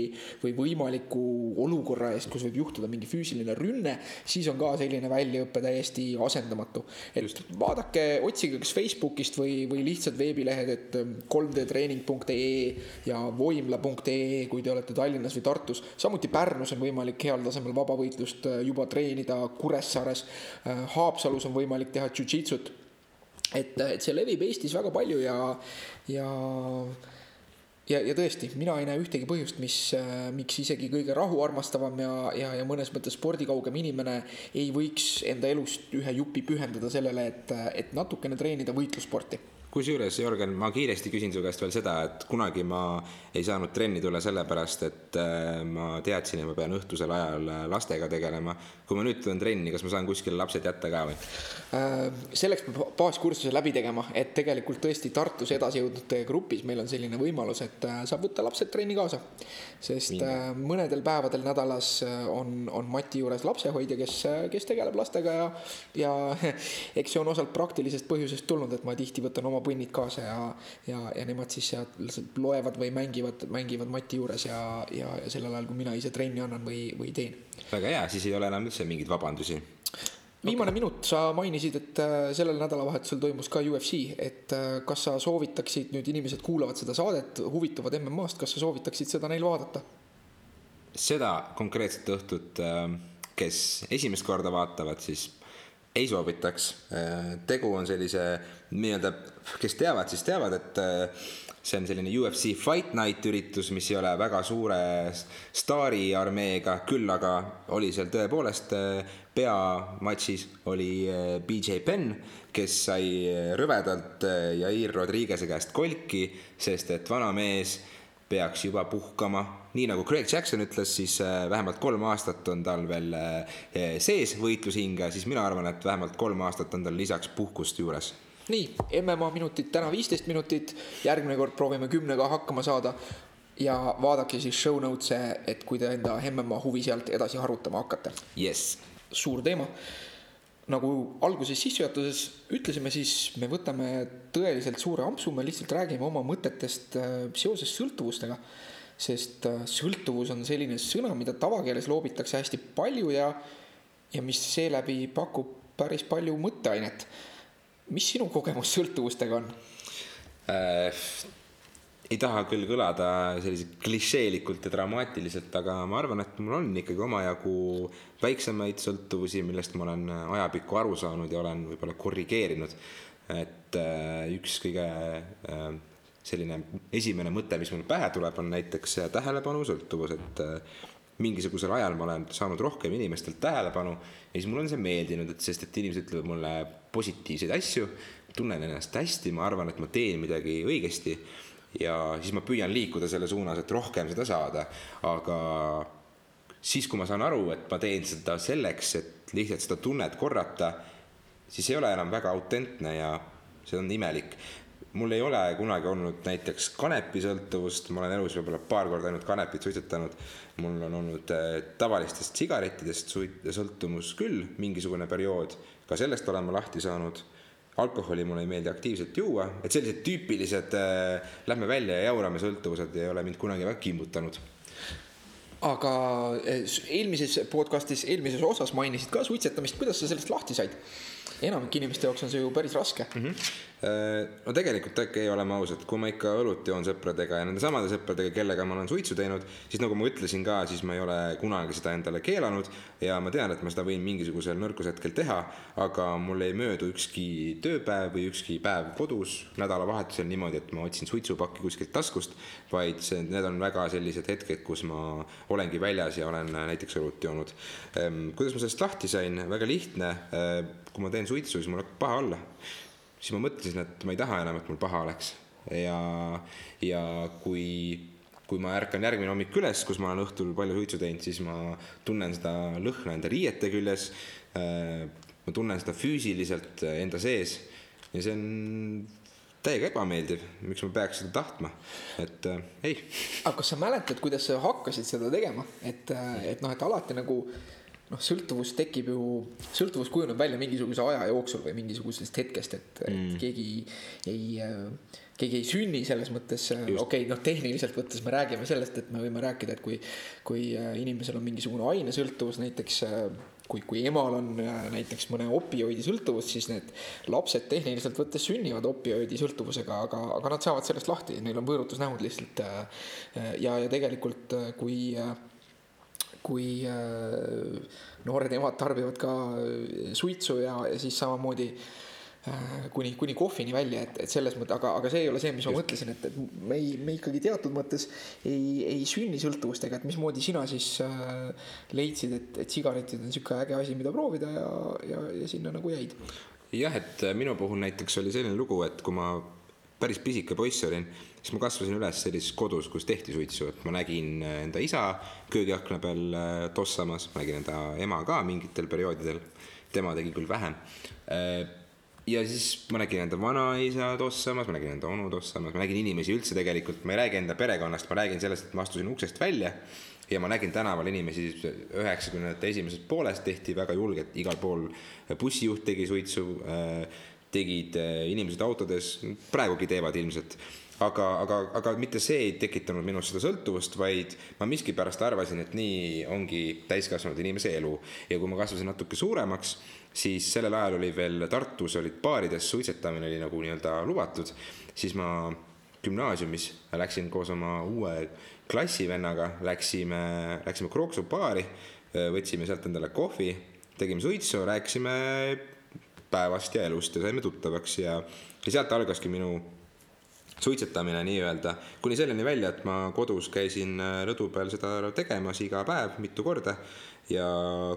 või võimaliku olukorra eest, kus võib juhtuda mingi füüsiline rünne, siis on ka selline väljaõpe täiesti asendav asendamatu. et Just. vaadake, otsige kas Facebookist või, või lihtsalt veebilehed, et 3dtreening.ee ähm, ja voimla.ee, kui te olete Tallinnas või Tartus. samuti Pärnus on võimalik heal tasemel vabavõitlust äh, juba treenida, Kuressaares, äh, Haapsalus on võimalik teha jujitsut. et, et see levib Eestis väga palju ja, ja ja, ja tõesti, mina ei näe ühtegi põhjust, mis, äh, miks isegi kõige rahuarmastavam ja, ja, ja mõnes mõttes spordikaugem inimene ei võiks enda elust ühe jupi pühendada sellele, et, et natukene treenida võitlussporti kusjuures, Jörgen, ma kiiresti küsin su käest veel seda, et kunagi ma ei saanud trenni tulla sellepärast, et äh, ma teadsin, et ma pean õhtusel ajal lastega tegelema. Kui ma nüüd tulen trenni, kas ma saan kuskile lapsed jätta ka või? Äh, selleks peab baaskursuse läbi tegema, et tegelikult tõesti Tartus edasijõudnute grupis meil on selline võimalus, et saab võtta lapsed trenni kaasa. sest Minna. mõnedel päevadel nädalas on, on Mati juures lapsehoidja, kes, kes tegeleb lastega ja, ja *laughs* eks see on osalt praktilisest põhjusest tulnud, et ma tihti võtan oma põnnid kaasa ja, ja, ja nemad siis sealt loevad või mängivad, mängivad mati juures ja, ja, ja sellel ajal, kui mina ise trenni annan või, või teen. väga hea, siis ei ole enam üldse mingeid vabandusi viimane okay. minut, sa mainisid, et äh, sellel nädalavahetusel toimus ka UFC, et äh, kas sa soovitaksid, nüüd inimesed kuulavad seda saadet, huvituvad MM-ast, kas sa soovitaksid seda neil vaadata? seda konkreetset õhtut, äh, kes esimest korda vaatavad, siis ei soovitaks. tegu on sellise nii-öelda, kes teavad, siis teavad, et äh, see on selline UFC Fight Night üritus, mis ei ole väga suure staariarmeega, küll aga oli seal tõepoolest äh, peamatšis oli äh, BJ Penn, kes sai rõvedalt Jair Rodriguez'e käest kolki, sest et vana mees peaks juba puhkama. Nii nagu Craig Jackson ütles, siis äh, vähemalt kolm aastat on tal veel sees võitlushinge, siis mina arvan, et vähemalt kolm aastat on tal lisaks puhkust juures nii, MMA minutid täna viisteist minutit, järgmine kord proovime kümnega hakkama saada ja vaadake siis show notes'e, et kui te enda MMA huvi sealt edasi harutama hakkate yes.. suur teema. nagu alguses sissejuhatuses ütlesime, siis me võtame tõeliselt suure ampsu, me lihtsalt räägime oma mõtetest äh, seoses sõltuvustega. sest äh, sõltuvus on selline sõna, mida tavakeeles loobitakse hästi palju ja, ja mis seeläbi pakub päris palju mõtteainet. Mis sinu kogemus sõltuvustega on äh,? ei taha küll kõlada selliselt klišeelikult ja dramaatiliselt, aga ma arvan, et mul on ikkagi omajagu väiksemaid sõltuvusi, millest ma olen ajapikku aru saanud ja olen võib-olla korrigeerinud. et äh, üks kõige äh, selline esimene mõte, mis mul pähe tuleb, on näiteks tähelepanusõltuvus, et äh, mingisugusel ajal ma olen saanud rohkem inimestelt tähelepanu ja siis mulle on see meeldinud, et sest et inimesed ütlevad mulle positiivseid asju, tunnen ennast hästi, ma arvan, et ma teen midagi õigesti ja siis ma püüan liikuda selle suunas, et rohkem seda saada, aga siis, kui ma saan aru, et ma teen seda selleks, et lihtsalt seda tunnet korrata, siis ei ole enam väga autentne ja see on imelik. Mul ei ole kunagi olnud näiteks kanepisõltuvust, ma olen elus võib-olla paar korda ainult kanepit suitsetanud. mul on olnud eh, tavalistest sigarettidest sõltumus küll mingisugune periood, ka sellest olen ma lahti saanud alkoholi mulle ei meeldi aktiivselt juua, et sellised tüüpilised äh, lähme välja ja jaurame sõltuvused ei ole mind kunagi väga kimbutanud. aga äh, eelmises podcast'is, eelmises osas mainisid ka suitsetamist, kuidas sa sellest lahti said? Enamike inimeste jaoks on see ju päris raske mm. -hmm no tegelikult äkki oleme ausad, kui ma ikka õlut joon sõpradega ja nende samade sõpradega, kellega ma olen suitsu teinud, siis nagu ma ütlesin ka, siis ma ei ole kunagi seda endale keelanud ja ma tean, et ma seda võin mingisugusel nõrkushetkel teha, aga mul ei möödu ükski tööpäev või ükski päev kodus nädalavahetusel niimoodi, et ma otsin suitsupakki kuskilt taskust, vaid see, need on väga sellised hetked, kus ma olengi väljas ja olen näiteks õlut joonud. Kuidas ma sellest lahti sain, väga lihtne, kui ma teen suitsu, siis mul hakkab paha olla siis ma mõtlesin, et ma ei taha enam, et mul paha oleks. ja, ja kui, kui ma ärkan järgmine hommik üles, kus ma olen õhtul palju suitsu teinud, siis ma tunnen seda lõhna enda riiete küljes. Äh, ma tunnen seda füüsiliselt enda sees ja see on täiega ebameeldiv, miks ma peaks seda tahtma, et äh, ei. aga kas sa mäletad, kuidas sa hakkasid seda tegema, et, äh, et noh, et alati nagu noh, sõltuvus tekib ju, sõltuvus kujuneb välja mingisuguse aja jooksul või mingisugusest hetkest, et mm., keegi ei, keegi ei sünni selles mõttes, okei okay,, noh, tehniliselt võttes me räägime sellest, et me võime rääkida, et kui, kui äh, inimesel on mingisugune ainesõltuvus näiteks äh, kui, kui emal on äh, näiteks mõne opioidi sõltuvus, siis need lapsed tehniliselt võttes sünnivad opioidi sõltuvusega, aga, aga nad saavad sellest lahti, neil on võõrutusnähud lihtsalt. ja, ja tegelikult, kui kui äh, noored emad tarbivad ka äh, suitsu ja, ja siis samamoodi äh, kuni, kuni kohvini välja, et, et selles mõttes, aga, aga see ei ole see, mis ma mõtlesin, et, et me ei, me ikkagi teatud mõttes ei, ei sünni sõltuvustega, et mismoodi sina siis äh, leidsid, et, et sigaretid on sihuke äge asi, mida proovida ja, ja, ja sinna nagu jäid? jah, et minu puhul näiteks oli selline lugu, et kui ma päris pisike poiss olin siis ma kasvasin üles sellises kodus, kus tehti suitsu, et ma nägin äh, enda isa köögiakna peal äh, tossamas, ma nägin enda ema ka mingitel perioodidel, tema tegi küll vähem. Äh, ja siis ma nägin enda vanaisa tossamas, ma nägin enda onu tossamas, ma nägin inimesi üldse tegelikult, ma ei räägi enda perekonnast, ma räägin sellest, et ma astusin uksest välja ja ma nägin tänaval inimesi üheksakümnendate esimesest poolest tehti väga julgelt, igal pool bussijuht tegi suitsu, tegid inimesed autodes, praegugi teevad ilmselt aga, aga, aga mitte see ei tekitanud minus seda sõltuvust, vaid ma miskipärast arvasin, et nii ongi täiskasvanud inimese elu. ja kui ma kasvasin natuke suuremaks, siis sellel ajal oli veel Tartus olid baarides suitsetamine oli nagu nii-öelda lubatud, siis ma gümnaasiumis läksin koos oma uue klassivennaga, läksime, läksime Krooksu baari, võtsime sealt endale kohvi, tegime suitsu, rääkisime päevast ja elust ja saime tuttavaks ja, ja sealt algaski minu suitsetamine nii-öelda, kuni selleni välja, et ma kodus käisin äh, rõdu peal seda tegemas iga päev mitu korda ja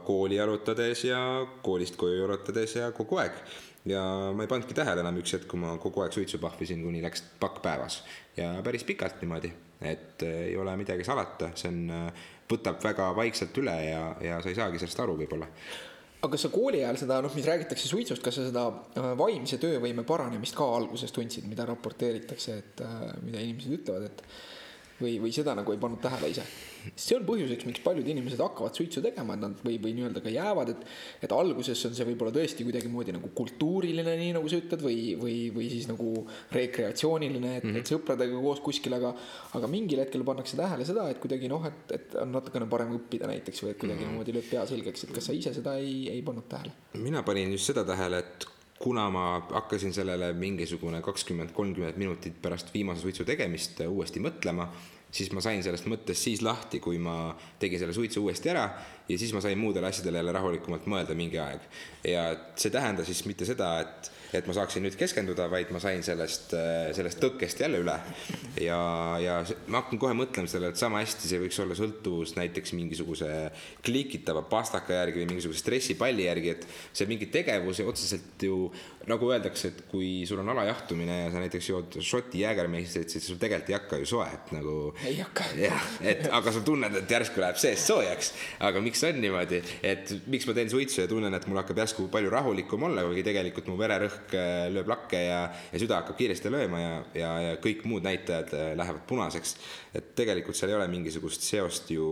kooli jalutades ja koolist koju jalutades ja kogu aeg. ja ma ei pannudki tähele enam üks hetk, kui ma kogu aeg suitsu pahvisin, kuni läks pakk päevas. Ja päris pikalt niimoodi, et äh, ei ole midagi salata, see on, äh, võtab väga vaikselt üle ja, ja sa ei saagi sellest aru võib-olla aga kas sa kooli ajal seda, noh, mis räägitakse suitsust, kas sa seda äh, vaimse töövõime paranemist ka alguses tundsid, mida raporteeritakse, et mida inimesed ütlevad, et või, või seda nagu ei pannud tähele ise. see on põhjuseks, miks paljud inimesed hakkavad suitsu tegema, et nad või, või nii-öelda ka jäävad, et, et alguses on see võib-olla tõesti kuidagimoodi nagu kultuuriline, nii nagu sa ütled, või, või, või siis nagu rekreatsiooniline, et mm, -hmm. et sõpradega koos kuskil, aga, aga mingil hetkel pannakse tähele seda, et kuidagi noh, et, et on natukene parem õppida näiteks või et kuidagi mm -hmm. lööb pea selgeks, et kas sa ise seda ei, ei pannud tähele? mina panin just seda tähele, et kuna ma hakkasin sellele mingisugune kakskümmend, kolmkümmend minutit pärast viimase suitsu tegemist uuesti mõtlema, siis ma sain sellest mõttest siis lahti, kui ma tegin selle suitsu uuesti ära ja siis ma sain muudele asjadele jälle rahulikumalt mõelda mingi aeg. ja see tähendas siis mitte seda, et et ma saaksin nüüd keskenduda, vaid ma sain sellest, äh, sellest tõkkest jälle üle. ja, ja ma hakkan kohe mõtlema sellele, et sama hästi see võiks olla sõltuvus näiteks mingisuguse klikitava pastaka järgi või mingisuguse stressipalli järgi, et see mingi tegevus otseselt ju nagu öeldakse, et kui sul on alajahtumine ja sa näiteks jood šoti jäägermeistrit, siis sul tegelikult ei hakka ju soe, et nagu. ei hakka. jah, et aga sa tunned, et järsku läheb seest soojaks. aga miks on niimoodi, et miks ma teen suitsu ja tunnen, et mul hakkab järsku palju rahulikum olla, kuigi tegelikult mu vererõhk äh, lööb lakke ja, ja süda hakkab kiiresti lööma ja, ja, ja kõik muud näitajad äh, lähevad punaseks. et tegelikult seal ei ole mingisugust seost ju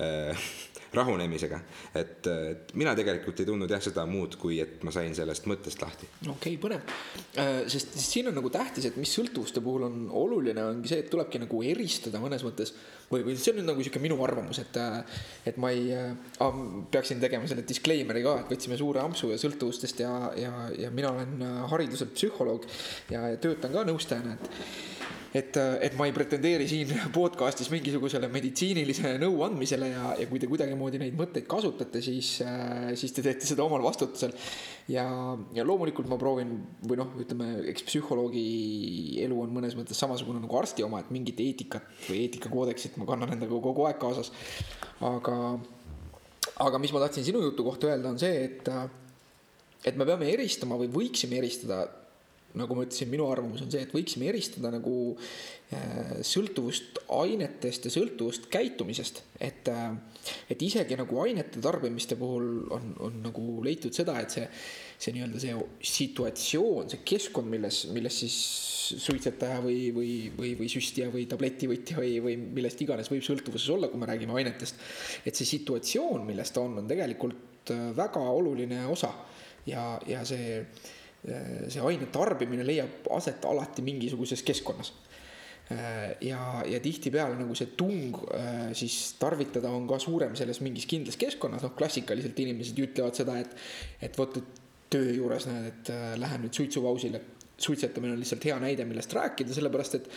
äh, *laughs* rahunemisega. et, et mina tegelikult ei tundnud jah seda muud, kui et ma sain sellest mõttest lahti. okei okay,, põnev. Äh, sest siin on nagu tähtis, et mis sõltuvuste puhul on oluline, ongi see, et tulebki nagu eristada mõnes mõttes või, või see on nüüd nagu sihuke minu arvamus, et, äh, et ma ei äh,, peaksin tegema selle disclaimer'i ka, et võtsime suure ampsu ja sõltuvustest ja, ja, ja mina olen äh, hariduselt psühholoog ja, ja töötan ka nõustajana, et et, et ma ei pretendeeri siin *laughs* podcast'is mingisugusele meditsiinilisele nõu andmisele ja, ja kui te kuidagimoodi neid mõtteid kasutate, siis, siis te teete seda omal vastutusel. ja, ja loomulikult ma proovin või noh, ütleme, eks psühholoogi elu on mõnes mõttes samasugune nagu arsti oma, et mingit eetikat või eetikakoodeksit ma kannan endaga kogu aeg kaasas. aga, aga mis ma tahtsin sinu jutu kohta öelda, on see, et, et me peame eristama või võiksime eristada nagu ma ütlesin, minu arvamus on see, et võiksime eristada nagu äh, sõltuvust ainetest ja sõltuvust käitumisest, et, äh, et isegi nagu ainete tarbimiste puhul on, on nagu leitud seda, et see, see nii-öelda see situatsioon, see keskkond, milles, milles siis suitsetaja või, või, või, või süstija või tabletivõtja või, või millest iganes võib sõltuvuses olla, kui me räägime ainetest. et see situatsioon, milles ta on, on tegelikult äh, väga oluline osa ja, ja see see aine tarbimine leiab aset alati mingisuguses keskkonnas. Äh, ja, ja tihtipeale nagu see tung äh, siis tarvitada on ka suurem selles mingis kindlas keskkonnas, noh klassikaliselt inimesed ütlevad seda, et, et vot, et töö juures näed, et lähen nüüd suitsupausile suitsetamine on lihtsalt hea näide, millest rääkida, sellepärast et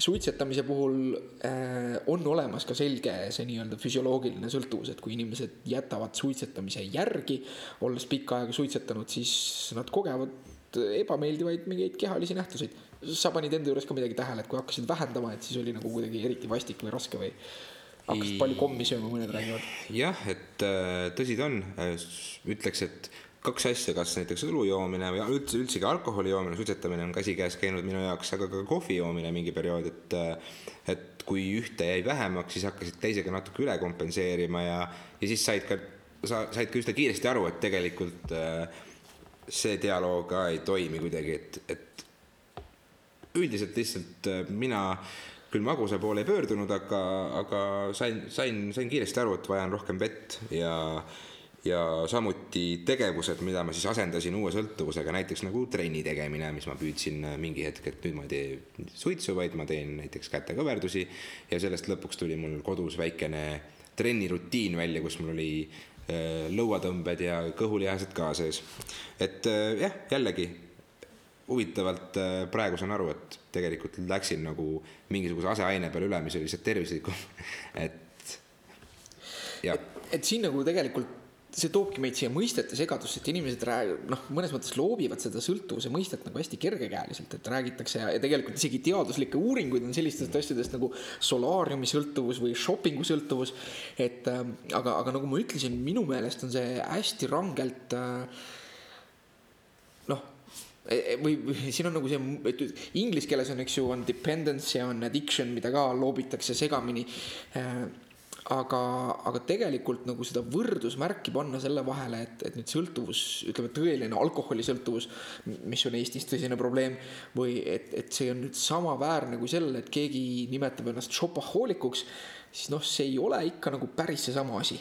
suitsetamise puhul äh, on olemas ka selge see nii-öelda füsioloogiline sõltuvus, et kui inimesed jätavad suitsetamise järgi, olles pikka aega suitsetanud, siis nad kogevad ebameeldivaid mingeid kehalisi nähtuseid. sa panid enda juures ka midagi tähele, et kui hakkasid vähendama, et siis oli nagu kuidagi eriti vastik või raske või hakkasid palju kommi sööma, mõned räägivad. jah, et äh, tõsi ta on, ütleks, et kaks asja, kas näiteks õlu joomine või üldse, üldsegi alkoholi joomine, suitsetamine on käsikäes käinud minu jaoks, aga ka kohvi joomine mingi periood, et et kui ühte jäi vähemaks, siis hakkasid teisega natuke üle kompenseerima ja, ja siis said ka, sa said ka üsna kiiresti aru, et tegelikult see dialoog ka ei toimi kuidagi, et, et üldiselt lihtsalt mina küll magusa poole ei pöördunud, aga, aga sain, sain, sain kiiresti aru, et vajan rohkem vett ja ja samuti tegevused, mida ma siis asendasin uue sõltuvusega, näiteks nagu trenni tegemine, mis ma püüdsin äh, mingi hetk, et nüüd ma ei tee suitsu, vaid ma teen näiteks kätekõverdusi ja sellest lõpuks tuli mul kodus väikene trennirutiin välja, kus mul oli äh, lõuatõmbed ja kõhulihased ka sees. et äh, jah, jällegi huvitavalt praegu saan aru, et tegelikult läksin nagu mingisuguse aseaine peale üle, mis oli lihtsalt tervislikum *laughs* et jah. et siin nagu tegelikult see toobki meid siia mõistete segadusse, et inimesed noh, mõnes mõttes loobivad seda sõltuvuse mõistet nagu hästi kergekäeliselt, et räägitakse ja, ja tegelikult isegi teaduslikke uuringuid on sellistest asjadest nagu solaariumi sõltuvus või shopping'u sõltuvus. et äh, aga, aga nagu ma ütlesin, minu meelest on see hästi rangelt äh, noh, või, või siin on nagu see, et inglise keeles on, eks ju, on dependency ja on addiction, mida ka loobitakse segamini aga, aga tegelikult nagu seda võrdusmärki panna selle vahele, et, et nüüd sõltuvus, ütleme tõeline alkoholisõltuvus, mis on Eestis tõsine probleem, või et, et see on nüüd samaväärne kui sellele, et keegi nimetab ennast šopahoolikuks, siis noh, see ei ole ikka nagu päris seesama asi.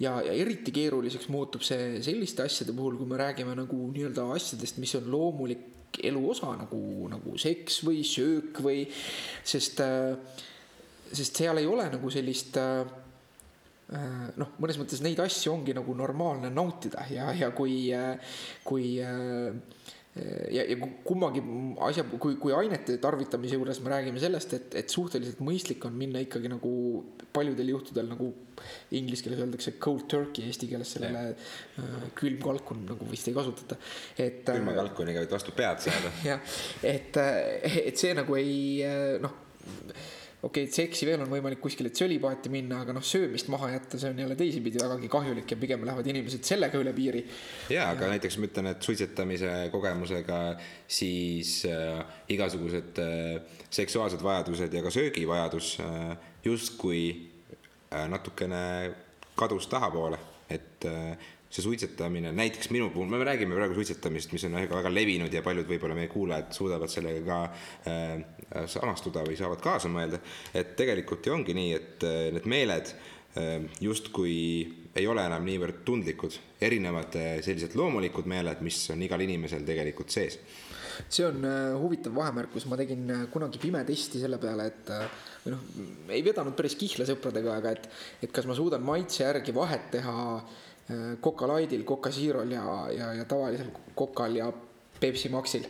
Ja, ja eriti keeruliseks muutub see selliste asjade puhul, kui me räägime nagu nii-öelda asjadest, mis on loomulik elu osa nagu, nagu seks või söök või, sest äh, sest seal ei ole nagu sellist äh, äh, noh, mõnes mõttes neid asju ongi nagu normaalne nautida ja, ja kui, äh, kui ja, ja kummagi asja, kui, kui ainete tarvitamise juures me räägime sellest, et, et suhteliselt mõistlik on minna ikkagi nagu paljudel juhtudel nagu inglise keeles öeldakse cold turkey, eesti keeles sellele äh, külmkalkun nagu vist ei kasutata, et. külma kalkuniga võid vastu pead saada. *laughs* jah, et, et see nagu ei noh okei okay,, seksi veel on võimalik kuskile tsölipaati minna, aga noh, söömist maha jätta, see on jälle teisipidi vägagi kahjulik ja pigem lähevad inimesed sellega üle piiri. ja, aga ja. näiteks ma ütlen, et suitsetamise kogemusega siis äh, igasugused äh, seksuaalsed vajadused ja ka söögivajadus äh, justkui äh, natukene kadus tahapoole, et äh, see suitsetamine, näiteks minu puhul, me räägime praegu suitsetamisest, mis on väga, väga levinud ja paljud võib-olla meie kuulajad suudavad sellega ka äh, samastuda või saavad kaasa mõelda. et tegelikult ju ongi nii, et äh, need meeled äh, justkui ei ole enam niivõrd tundlikud, erinevad äh, sellised loomulikud meeled, mis on igal inimesel tegelikult sees. see on äh, huvitav vahemärkus, ma tegin äh, kunagi pimetesti selle peale, et või noh, ei vedanud päris kihla sõpradega, aga et, et kas ma suudan maitse järgi vahet teha äh, Light'il, Coca Zero'l ja, ja, ja tavalisel Coca'l ja Pepsi Maxil.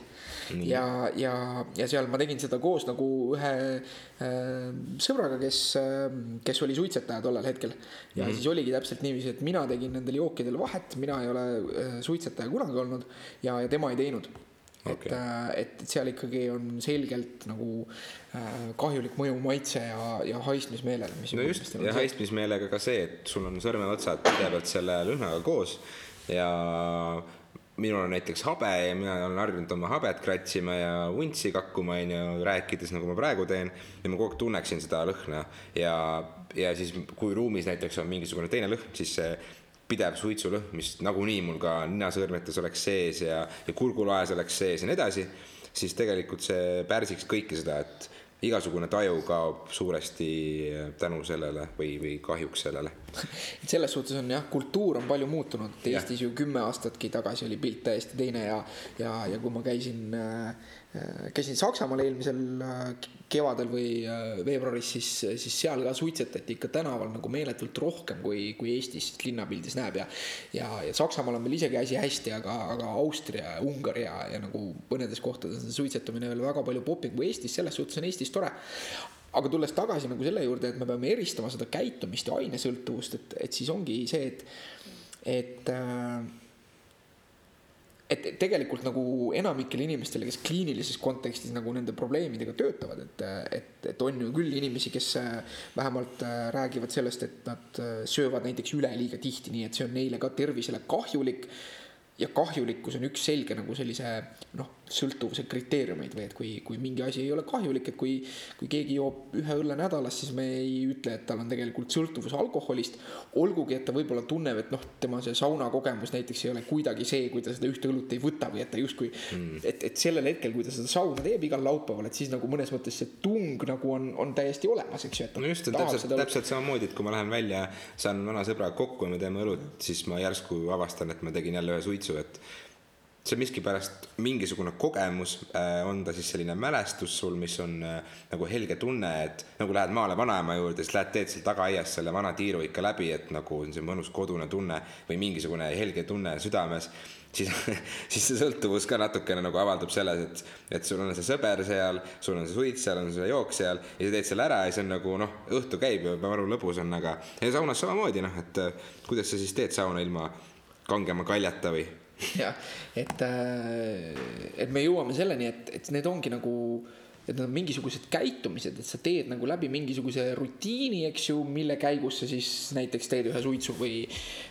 ja, ja, ja seal ma tegin seda koos nagu ühe äh, sõbraga, kes äh,, kes oli suitsetaja tollel hetkel. ja mm. siis oligi täpselt niiviisi, et mina tegin nendel jookidel vahet, mina ei ole äh, suitsetaja kunagi olnud ja, ja tema ei teinud okay.. et, et, et seal ikkagi on selgelt nagu äh, kahjulik mõju maitse ja, ja haistmismeelele. no just, ja haistmismeelega ka see, et sul on sõrmeotsad pidevalt selle lõhnaga koos ja minul on näiteks habe ja mina olen harjunud oma habet kratsima ja vuntsi kakkuma, onju, rääkides nagu ma praegu teen. ja ma kogu aeg tunneksin seda lõhna ja, ja siis, kui ruumis näiteks on mingisugune teine lõhn, siis see pidev suitsulõhn, mis nagunii mul ka ninasõõrmetes oleks sees ja, ja kurgulaes oleks sees ja nii edasi, siis tegelikult see pärsiks kõike seda, et igasugune taju kaob suuresti tänu sellele või, või kahjuks sellele. selles suhtes on jah, kultuur on palju muutunud, et Eestis ju kümme aastatki tagasi oli pilt täiesti teine ja, ja, ja kui ma käisin äh, Äh, käisin Saksamaal eelmisel äh, kevadel või äh, veebruaris, siis, siis seal ka suitsetati ikka tänaval nagu meeletult rohkem kui, kui Eestis linnapildis näeb ja. ja, ja Saksamaal on veel isegi asi hästi, aga, aga Austria, Ungari ja, ja nagu mõnedes kohtades on suitsetamine veel väga palju popim kui Eestis, selles suhtes on Eestis tore aga tulles tagasi nagu selle juurde, et me peame eristama seda käitumist ja ainesõltuvust, et, et siis ongi see, et, et äh, et tegelikult nagu enamikele inimestele, kes kliinilises kontekstis nagu nende probleemidega töötavad, et, et, et on ju küll inimesi, kes äh, vähemalt äh, räägivad sellest, et nad äh, söövad näiteks üleliiga tihti, nii et see on neile ka tervisele kahjulik. Ja kahjulikkus on üks selge nagu sellise noh, sõltuvuse kriteeriumeid või et kui, kui mingi asi ei ole kahjulik, et kui, kui keegi joob ühe õlle nädalas, siis me ei ütle, et tal on tegelikult sõltuvus alkoholist. olgugi, et ta võib-olla tunneb, et noh, tema see saunakogemus näiteks ei ole kuidagi see, kui ta seda ühte õlut ei võta või et ta justkui mm., et, et sellel hetkel, kui ta seda sauna teeb igal laupäeval, et siis nagu mõnes mõttes see tung nagu on, on täiesti olemas, eks ju. no just, täpselt, täpselt samamoodi, et kui ma lähen välja, saan vana sõbraga kokku ja me teeme õlut, siis ma järsku avastan, et ma tegin jälle ühe suitsu, et see miskipärast mingisugune kogemus, äh, on ta siis selline mälestus sul, mis on äh, nagu helge tunne, et nagu lähed maale vanaema juurde, siis lähed, teed seal tagaaias selle vana tiiru ikka läbi, et nagu on see mõnus kodune tunne või mingisugune helge tunne südames siis, *laughs* siis see sõltuvus ka natukene nagu avaldub selles, et, et sul on see sõber seal, sul on see suits seal, on see jook seal ja sa teed selle ära ja see on nagu noh, õhtu käib ja maru lõbus on, aga ja saunas samamoodi noh, et kuidas sa siis teed sauna ilma kangema kaljata või *laughs* jah, et, äh, et me jõuame selleni, et, et need ongi nagu et need on mingisugused käitumised, et sa teed nagu läbi mingisuguse rutiini, eks ju, mille käigus sa siis näiteks teed ühe suitsu või.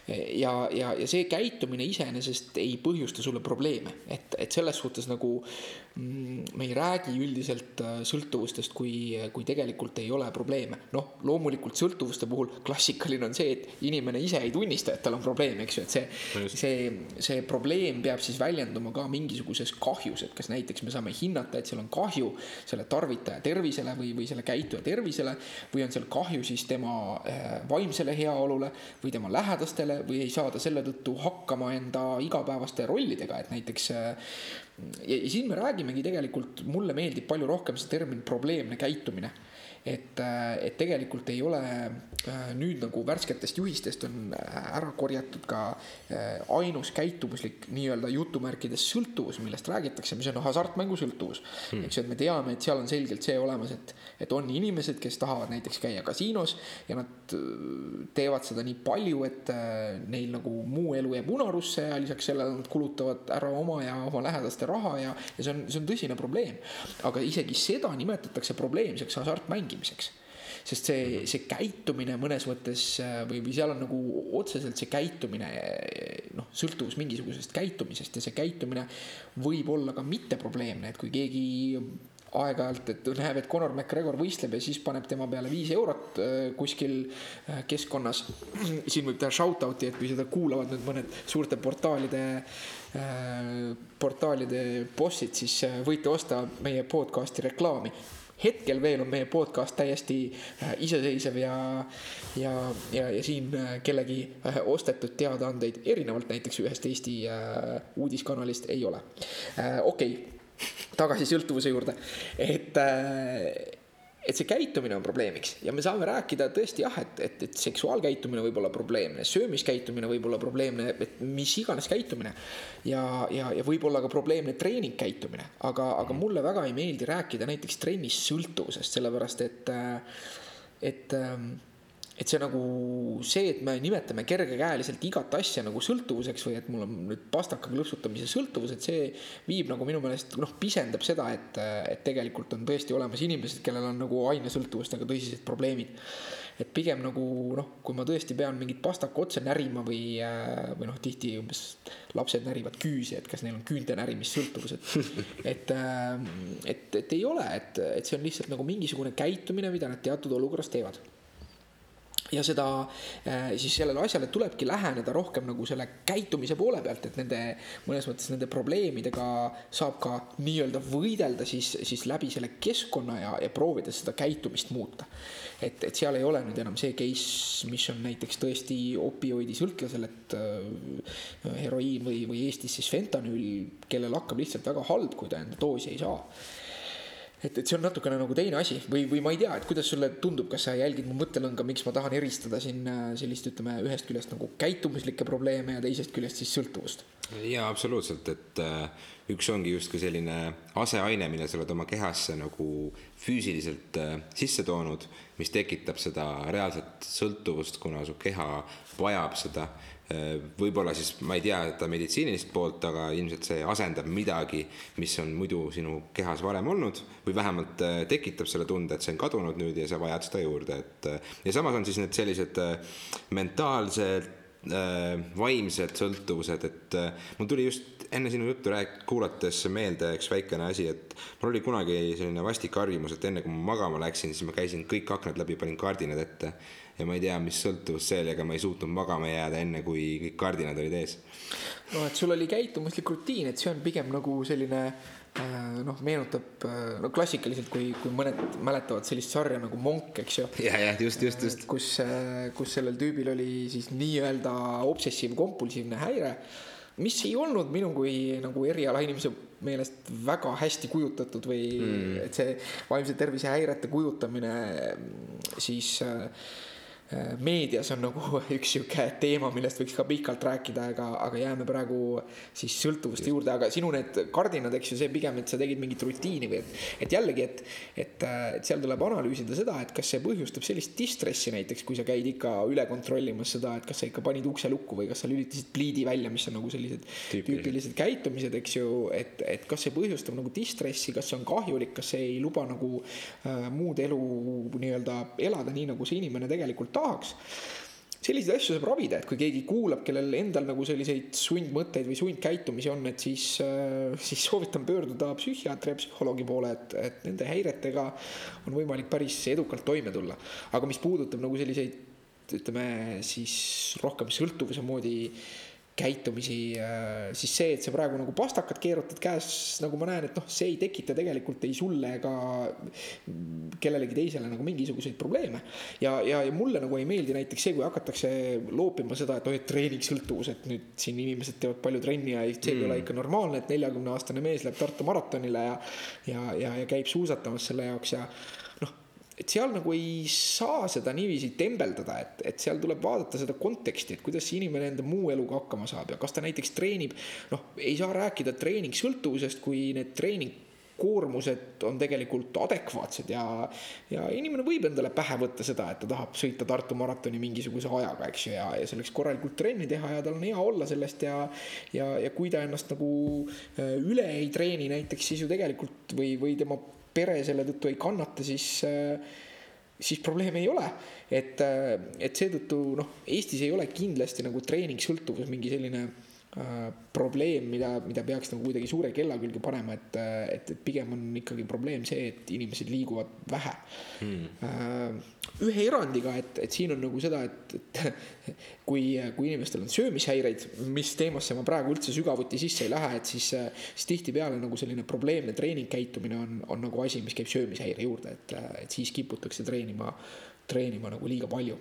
ja, ja, ja see käitumine iseenesest ei põhjusta sulle probleeme, et, et selles suhtes nagu mm, me ei räägi üldiselt äh, sõltuvustest, kui, kui tegelikult ei ole probleeme. noh, loomulikult sõltuvuste puhul klassikaline on see, et inimene ise ei tunnista, et tal on probleem, eks ju, et see, see, see probleem peab siis väljenduma ka mingisuguses kahjus, et kas näiteks me saame hinnata, et seal on kahju selle tarvitaja tervisele või, või selle käituja tervisele või on seal kahju siis tema äh, vaimsele heaolule või tema lähedastele või ei saa ta selle tõttu hakkama enda igapäevaste rollidega, et näiteks äh, ja, ja siin me räägimegi tegelikult, mulle meeldib palju rohkem see termin probleemne käitumine et, äh, et tegelikult ei ole äh, nüüd nagu värsketest juhistest on äh, ära korjatud ka ainus käitumuslik nii-öelda jutumärkides sõltuvus, millest räägitakse, mis on hasartmängusõltuvus hmm.. eks ju, et me teame, et seal on selgelt see olemas, et, et on inimesed, kes tahavad näiteks käia kasiinos ja nad teevad seda nii palju, et neil nagu muu elu jääb unarusse ja lisaks sellele nad kulutavad ära oma ja oma lähedaste raha ja, ja see on, see on tõsine probleem. aga isegi seda nimetatakse probleemseks hasartmängimiseks mängimiseks sest see, see käitumine mõnes mõttes või, või seal on nagu otseselt see käitumine noh, sõltuvus mingisugusest käitumisest ja see käitumine võib olla ka mitteprobleemne, et kui keegi aeg-ajalt, et näeb, et Conor McGregor võistleb ja siis paneb tema peale viis eurot äh, kuskil äh, keskkonnas. *clears throat* siin võib teha shout out'i, et kui seda kuulavad nüüd mõned suurte portaalide äh,, portaalide bossid, siis äh, võite osta meie podcast'i reklaami hetkel veel on meie podcast täiesti äh, iseseisev ja, ja, ja, ja siin äh, kellegi äh, ostetud teadaandeid erinevalt näiteks ühest Eesti uudiskanalist ei ole. okei okay, tagasi sõltuvuse juurde, et et see käitumine on probleemiks. Ja me saame rääkida tõesti jah, et, et, et seksuaalkäitumine võib olla probleemne, söömiskäitumine võib olla probleemne, et mis iganes käitumine. ja, ja, ja võib-olla ka probleemne treeningkäitumine, aga, aga mulle väga ei meeldi rääkida näiteks trennis sõltuvusest, sellepärast et, et ähm, et see nagu see, et me nimetame kergekäeliselt igat asja nagu sõltuvuseks või et mul on nüüd pastaka klõpsutamise sõltuvus, et see viib nagu minu meelest noh, pisendab seda, et, et tegelikult on tõesti olemas inimesed, kellel on nagu ainesõltuvustega tõsised probleemid. et pigem nagu noh, kui ma tõesti pean mingit pastaka otsa närima või, või noh, tihti umbes lapsed närivad küüsi, et kas neil on küünte närimissõltuvus, et *laughs* et, et, et ei ole, et, et see on lihtsalt nagu mingisugune käitumine, mida nad teatud olukorras teevad ja seda äh, siis sellele asjale tulebki läheneda rohkem nagu selle käitumise poole pealt, et nende mõnes mõttes nende probleemidega saab ka nii-öelda võidelda siis, siis läbi selle keskkonna ja, ja proovida seda käitumist muuta. et, et seal ei ole nüüd enam see case, mis on näiteks tõesti opioidisõltlasel, et äh, heroiin või, või Eestis siis fentanüül, kellel hakkab lihtsalt väga halb, kui ta enda doosi ei saa et, et see on natukene nagu teine asi. Või, või ma ei tea, et kuidas sulle tundub, kas sa jälgid mu mõttelõnga, miks ma tahan eristada siin äh, sellist, ütleme, ühest küljest nagu käitumuslikke probleeme ja teisest küljest siis sõltuvust? jaa, absoluutselt, et äh, üks ongi justkui selline aseaine, mille sa oled oma kehasse nagu füüsiliselt äh, sisse toonud, mis tekitab seda reaalset sõltuvust, kuna su keha vajab seda võib-olla siis ma ei tea seda meditsiinilist poolt, aga ilmselt see asendab midagi, mis on muidu sinu kehas varem olnud või vähemalt äh, tekitab selle tunde, et see on kadunud nüüd ja sa vajad seda juurde, et äh, ja samas on siis need sellised äh, mentaalsed vaimsed sõltuvused, et mul tuli just enne sinu juttu rääk-, kuulates meelde üks väikene asi, et mul oli kunagi selline vastik harjumus, et enne kui ma magama läksin, siis ma käisin kõik aknad läbi, panin kardinad ette ja ma ei tea, mis sõltuvus see oli, aga ma ei suutnud magama jääda enne, kui kõik kardinad olid ees. no et sul oli käitumuslik rutiin, et see on pigem nagu selline äh, noh, meenutab äh, no klassikaliselt, kui, kui mõned mäletavad sellist sarja nagu Monk, eks ju. ja, jah, just, just, just. kus, äh, kus sellel tüübil oli siis nii-öelda obsessiiv-kompulsiivne häire, mis ei olnud minu kui nagu erialainimese meelest väga hästi kujutatud või mm. et see vaimse tervise häirete kujutamine siis äh, meedias on nagu *laughs* üks sihuke teema, millest võiks ka pikalt rääkida, aga, aga jääme praegu siis sõltuvuste juurde, aga sinu need kardinad, eks ju, see pigem, et sa tegid mingit rutiini või et, et jällegi, et, et, et seal tuleb analüüsida seda, et kas see põhjustab sellist distressi näiteks, kui sa käid ikka üle kontrollimas seda, et kas sa ikka panid ukse lukku või kas sa lülitasid pliidi välja, mis on nagu sellised tüüpilised käitumised, eks ju, et, et kas see põhjustab nagu distressi, kas see on kahjulik, kas see ei luba nagu äh, muud elu nii-öelda elada nii, nagu see inimene tegelikult tahaks selliseid asju saab ravida, et kui keegi kuulab, kellel endal nagu selliseid sundmõtteid või sundkäitumisi on, et siis, äh, *laughs* siis soovitan pöörduda psühhiaatri ja psühholoogi poole, et, et nende häiretega on võimalik päris edukalt toime tulla. aga mis puudutab nagu selliseid, ütleme siis rohkem sõltuvuse moodi äh, käitumisi, äh, siis see, et sa praegu nagu pastakad keerutad käes, nagu ma näen, et noh, see ei tekita tegelikult ei sulle ega kellelegi teisele nagu mingisuguseid probleeme. ja, ja, ja mulle nagu ei meeldi näiteks see, kui hakatakse loopima seda, et oh, et treeningsõltuvus, et nüüd siin inimesed teevad palju trenni ja see ei mm. ole ikka normaalne, et neljakümne aastane mees läheb Tartu maratonile ja ja, ja, ja käib suusatamas selle jaoks ja et seal nagu ei saa seda niiviisi tembeldada, et, et seal tuleb vaadata seda konteksti, et kuidas see inimene enda muu eluga hakkama saab ja kas ta näiteks treenib. noh, ei saa rääkida treeningsõltuvusest, kui need treening koormused on tegelikult adekvaatsed ja, ja inimene võib endale pähe võtta seda, et ta tahab sõita Tartu maratoni mingisuguse ajaga, eks ju, ja, ja selleks korralikult trenni teha ja tal on hea olla sellest ja, ja, ja kui ta ennast nagu äh, üle ei treeni näiteks, siis ju tegelikult või, või tema pere selle tõttu ei kannata, siis, äh, siis probleemi ei ole. et, äh, et seetõttu noh, Eestis ei ole kindlasti nagu treeningsõltuvus mingi selline probleem, mida, mida peaks nagu kuidagi suure kella külge panema, et, et, et pigem on ikkagi probleem see, et inimesed liiguvad vähe. Hmm.. ühe erandiga, et, et siin on nagu seda, et, et *laughs* kui, kui inimestel on söömishäireid, mis teemasse ma praegu üldse sügavuti sisse ei lähe, et siis, siis tihtipeale nagu selline probleemne treeningkäitumine on, on nagu asi, mis käib söömishäire juurde, et, et siis kiputakse treenima, treenima nagu liiga palju.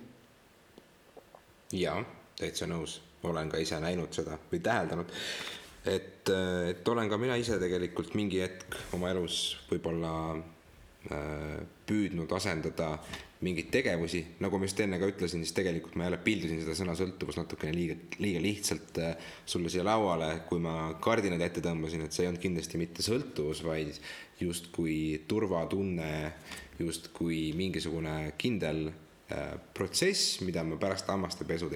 jaa, täitsa nõus olen ka ise näinud seda või täheldanud. et, et olen ka mina ise tegelikult mingi hetk oma elus võib-olla äh, püüdnud asendada mingeid tegevusi, nagu ma just enne ka ütlesin, siis tegelikult ma jälle pildusin seda sõna sõltuvus natukene liiga, liiga lihtsalt äh, sulle siia lauale, kui ma kardinad ette tõmbasin, et see ei olnud kindlasti mitte sõltuvus, vaid justkui turvatunne, justkui mingisugune kindel äh, protsess, mida ma pärast hammaste pesu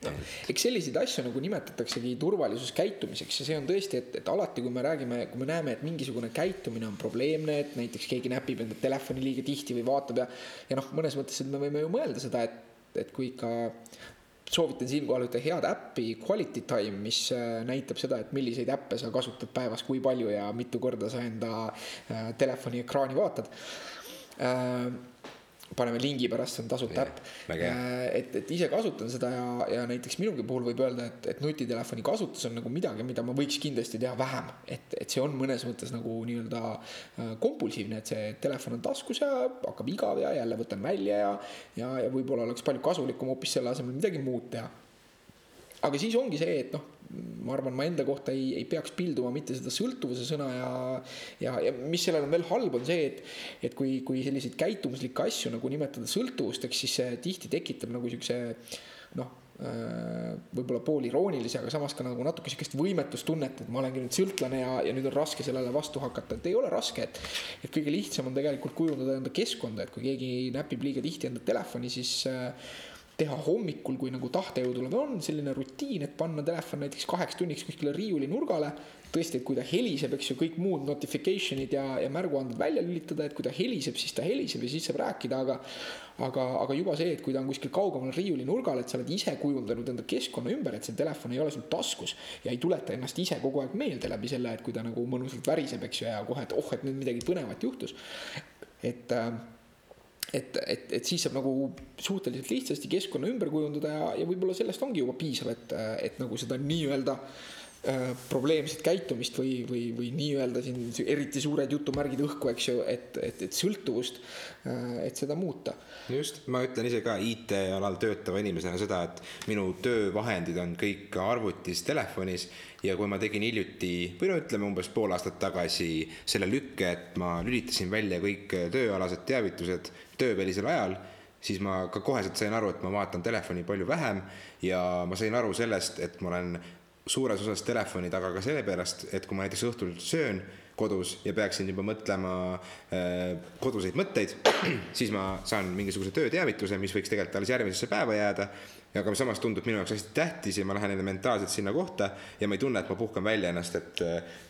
tegin eks selliseid asju nagu nimetataksegi turvalisuskäitumiseks ja see on tõesti, et, et alati, kui me räägime, kui me näeme, et mingisugune käitumine on probleemne, et näiteks keegi näpib enda telefoni liiga tihti või vaatab ja, ja noh, mõnes mõttes, et me võime ju mõelda seda, et, et kui ikka soovitan siinkohal ühte head äppi Quality Time, mis äh, näitab seda, et milliseid äppe sa kasutad päevas, kui palju ja mitu korda sa enda äh, telefoni ekraani vaatad. Äh, paneme lingi pärast, see on tasuta äpp. Äh, et, et ise kasutan seda ja, ja näiteks minugi puhul võib öelda, et, et nutitelefoni kasutus on nagu midagi, mida ma võiks kindlasti teha vähem. et, et see on mõnes mõttes nagu nii-öelda äh, kompulsiivne, et see telefon on taskus ja hakkab igav ja jälle võtan välja ja, ja, ja võib-olla oleks palju kasulikum hoopis selle asemel midagi muud teha. Aga siis ongi see, et noh ma arvan, ma enda kohta ei, ei peaks pilduma mitte seda sõltuvuse sõna ja, ja, ja mis sellel on veel halb, on see, et, et kui, kui selliseid käitumuslikke asju nagu nimetada sõltuvusteks, siis see tihti tekitab nagu siukse noh äh, võib-olla pooliroonilise, aga samas ka nagu natuke sihukest võimetustunnet, et ma olengi nüüd sõltlane ja, ja nüüd on raske sellele vastu hakata, et ei ole raske, et. et kõige lihtsam on tegelikult kujundada enda keskkonda, et kui keegi näpib liiga tihti enda telefoni, siis äh, teha hommikul, kui nagu tahtejõudu on selline rutiin, et panna telefon näiteks kaheks tunniks kuskile riiuli nurgale. tõesti, et kui ta heliseb, eks ju, kõik muud notification'id ja, ja märguanded välja lülitada, et kui ta heliseb, siis ta heliseb ja siis saab rääkida, aga. aga, aga juba see, et kui ta on kuskil kaugemal riiuli nurgal, et sa oled ise kujundanud enda keskkonna ümber, et see telefon ei ole sul taskus. ja ei tuleta ennast ise kogu aeg meelde läbi selle, et kui ta nagu mõnusalt väriseb, eks ju, ja kohe, et oh, et nüüd midagi põnevat juhtus. et äh, et, et, et siis saab nagu suhteliselt lihtsasti keskkonna ümber kujundada ja, ja võib-olla sellest ongi juba piisav, et, et nagu seda nii-öelda äh, probleemset käitumist või, või, või nii-öelda siin eriti suured jutumärgid õhku, eks ju, et, et, et sõltuvust äh,, et seda muuta. just, ma ütlen ise ka IT-alal töötava inimesena seda, et minu töövahendid on kõik arvutis, telefonis ja kui ma tegin hiljuti või no ütleme umbes pool aastat tagasi selle lükke, et ma lülitasin välja kõik tööalased teavitused töövälisel ajal, siis ma ka koheselt sain aru, et ma vaatan telefoni palju vähem ja ma sain aru sellest, et ma olen suures osas telefoni taga ka sellepärast, et kui ma näiteks õhtul söön kodus ja peaksin juba mõtlema äh, koduseid mõtteid, *clears throat* siis ma saan mingisuguse tööteavituse, mis võiks tegelikult alles järgmisesse päeva jääda. Aga samas tundub minu jaoks hästi tähtis ja ma lähen mentaalselt sinna kohta ja ma ei tunne, et ma puhkan välja ennast, et,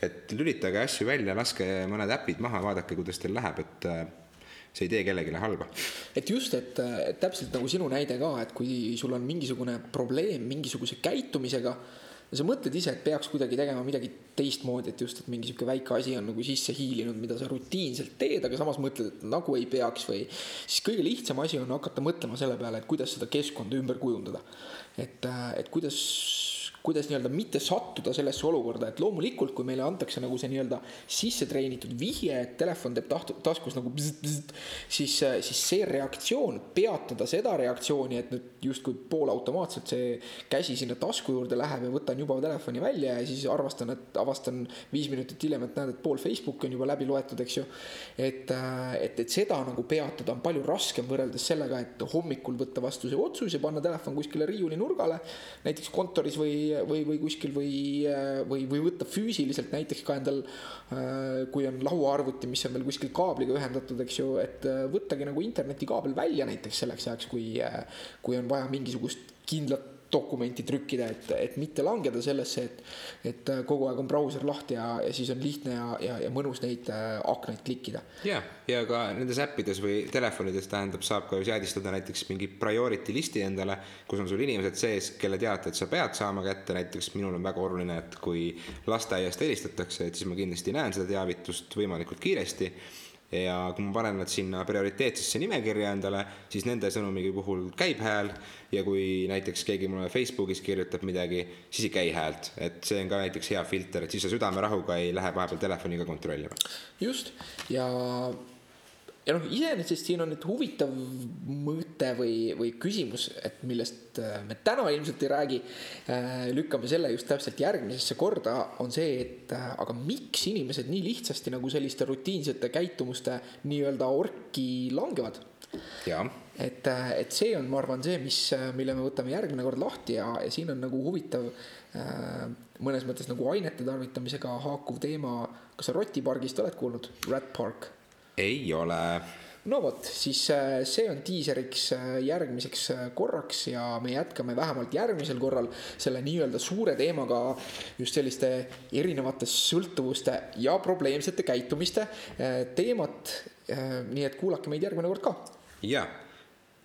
et lülitage asju välja, laske mõned äpid maha, vaadake, kuidas teil läheb, et see ei tee kellelegi halba. et just, et, täpselt nagu sinu näide ka, et kui sul on mingisugune probleem mingisuguse käitumisega ja sa mõtled ise, et peaks kuidagi tegema midagi teistmoodi, et just, et mingi sihuke väike asi on nagu sisse hiilinud, mida sa rutiinselt teed, aga samas mõtled, et nagu ei peaks või. siis kõige lihtsam asi on hakata mõtlema selle peale, et kuidas seda keskkonda ümber kujundada. et, et kuidas kuidas nii-öelda mitte sattuda sellesse olukorda, et loomulikult, kui meile antakse nagu see nii-öelda sisse treenitud vihje, et telefon teeb tahtu, taskus nagu bzz, bzz, siis, siis see reaktsioon, peatada seda reaktsiooni, et nüüd justkui poolautomaatselt see käsi sinna tasku juurde läheb ja võtan juba telefoni välja ja siis arvastan, et avastan viis minutit hiljem, et näed, et pool Facebooki on juba läbi loetud, eks ju. et, et, et seda nagu peatada on palju raskem võrreldes sellega, et hommikul võtta vastu see otsus ja panna telefon kuskile riiuli nurgale, näiteks kontoris või või, või kuskil või, või, või võtta füüsiliselt näiteks ka endal, äh, kui on lauaarvuti, mis on veel kuskil kaabliga ühendatud, eks ju, et äh, võttagi nagu internetikaabel välja näiteks selleks ajaks, kui, äh, kui on vaja mingisugust kindlat dokumenti trükkida, et, et mitte langeda sellesse, et, et kogu aeg on brauser lahti ja, ja siis on lihtne ja, ja, ja mõnus neid äh, aknaid klikkida. ja, ja ka nendes äppides või telefonides tähendab, saab ka ju seadistada näiteks mingi priority listi endale, kus on sul inimesed sees, kelle teated sa pead saama kätte, näiteks minul on väga oluline, et kui lasteaiast helistatakse, et siis ma kindlasti näen seda teavitust võimalikult kiiresti ja kui ma panen nad sinna prioriteetsesse nimekirja endale, siis nende sõnumi puhul käib hääl. Ja kui näiteks keegi mulle Facebookis kirjutab midagi, siis ei käi häält, et see on ka näiteks hea filter, et siis sa südamerahuga ei lähe vahepeal telefoniga kontrollima. just. Ja ja noh, iseenesest siin on nüüd huvitav mõte või, või küsimus, et millest äh, me täna ilmselt ei räägi. Äh, lükkame selle just täpselt järgmisesse korda, on see, et äh, aga miks inimesed nii lihtsasti nagu selliste rutiinsete käitumuste nii-öelda orki langevad? et, et see on, ma arvan, see, mis, mille me võtame järgmine kord lahti ja, ja siin on nagu huvitav mõnes mõttes nagu ainete tarvitamisega haakuv teema. kas sa Rotipargist oled kuulnud, Rat Park? Ei ole. no vot, siis äh, see on diiseriks äh, järgmiseks äh, korraks ja me jätkame vähemalt järgmisel korral selle nii-öelda suure teemaga just selliste erinevate sõltuvuste ja probleemsete käitumiste teemat. nii et kuulake meid järgmine kord ka. ja,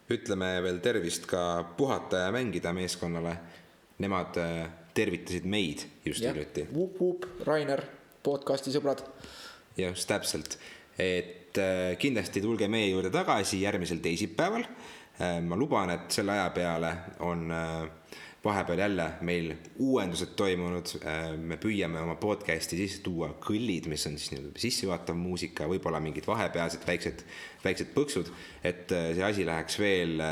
ütleme veel tervist ka puhata ja mängida meeskonnale. Nemad tervitasid meid just hiljuti. Vup-vup, Rainer, podcast'i sõbrad. just täpselt, et et äh, kindlasti tulge meie juurde tagasi järgmisel teisipäeval. Äh, ma luban, et selle aja peale on äh, vahepeal jälle meil uuendused toimunud. me püüame oma podcast'i sisse tuua kõllid, mis on siis nii-öelda sissejuhatav muusika, võib-olla mingid vahepealsed väiksed, väiksed põksud, et see asi läheks veel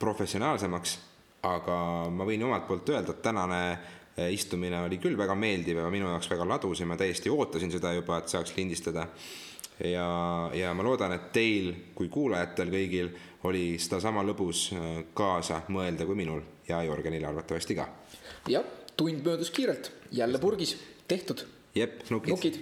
professionaalsemaks. aga ma võin omalt poolt öelda, et tänane istumine oli küll väga meeldiv ja minu jaoks väga ladus ja ma täiesti ootasin seda juba, et saaks lindistada ja, ja ma loodan, et teil kui kuulajatel kõigil oli sedasama lõbus äh, kaasa mõelda kui minul ja Jörgenil arvatavasti ka. jah, tund möödus kiirelt, jälle purgis, tehtud. jep, nukid, nukid..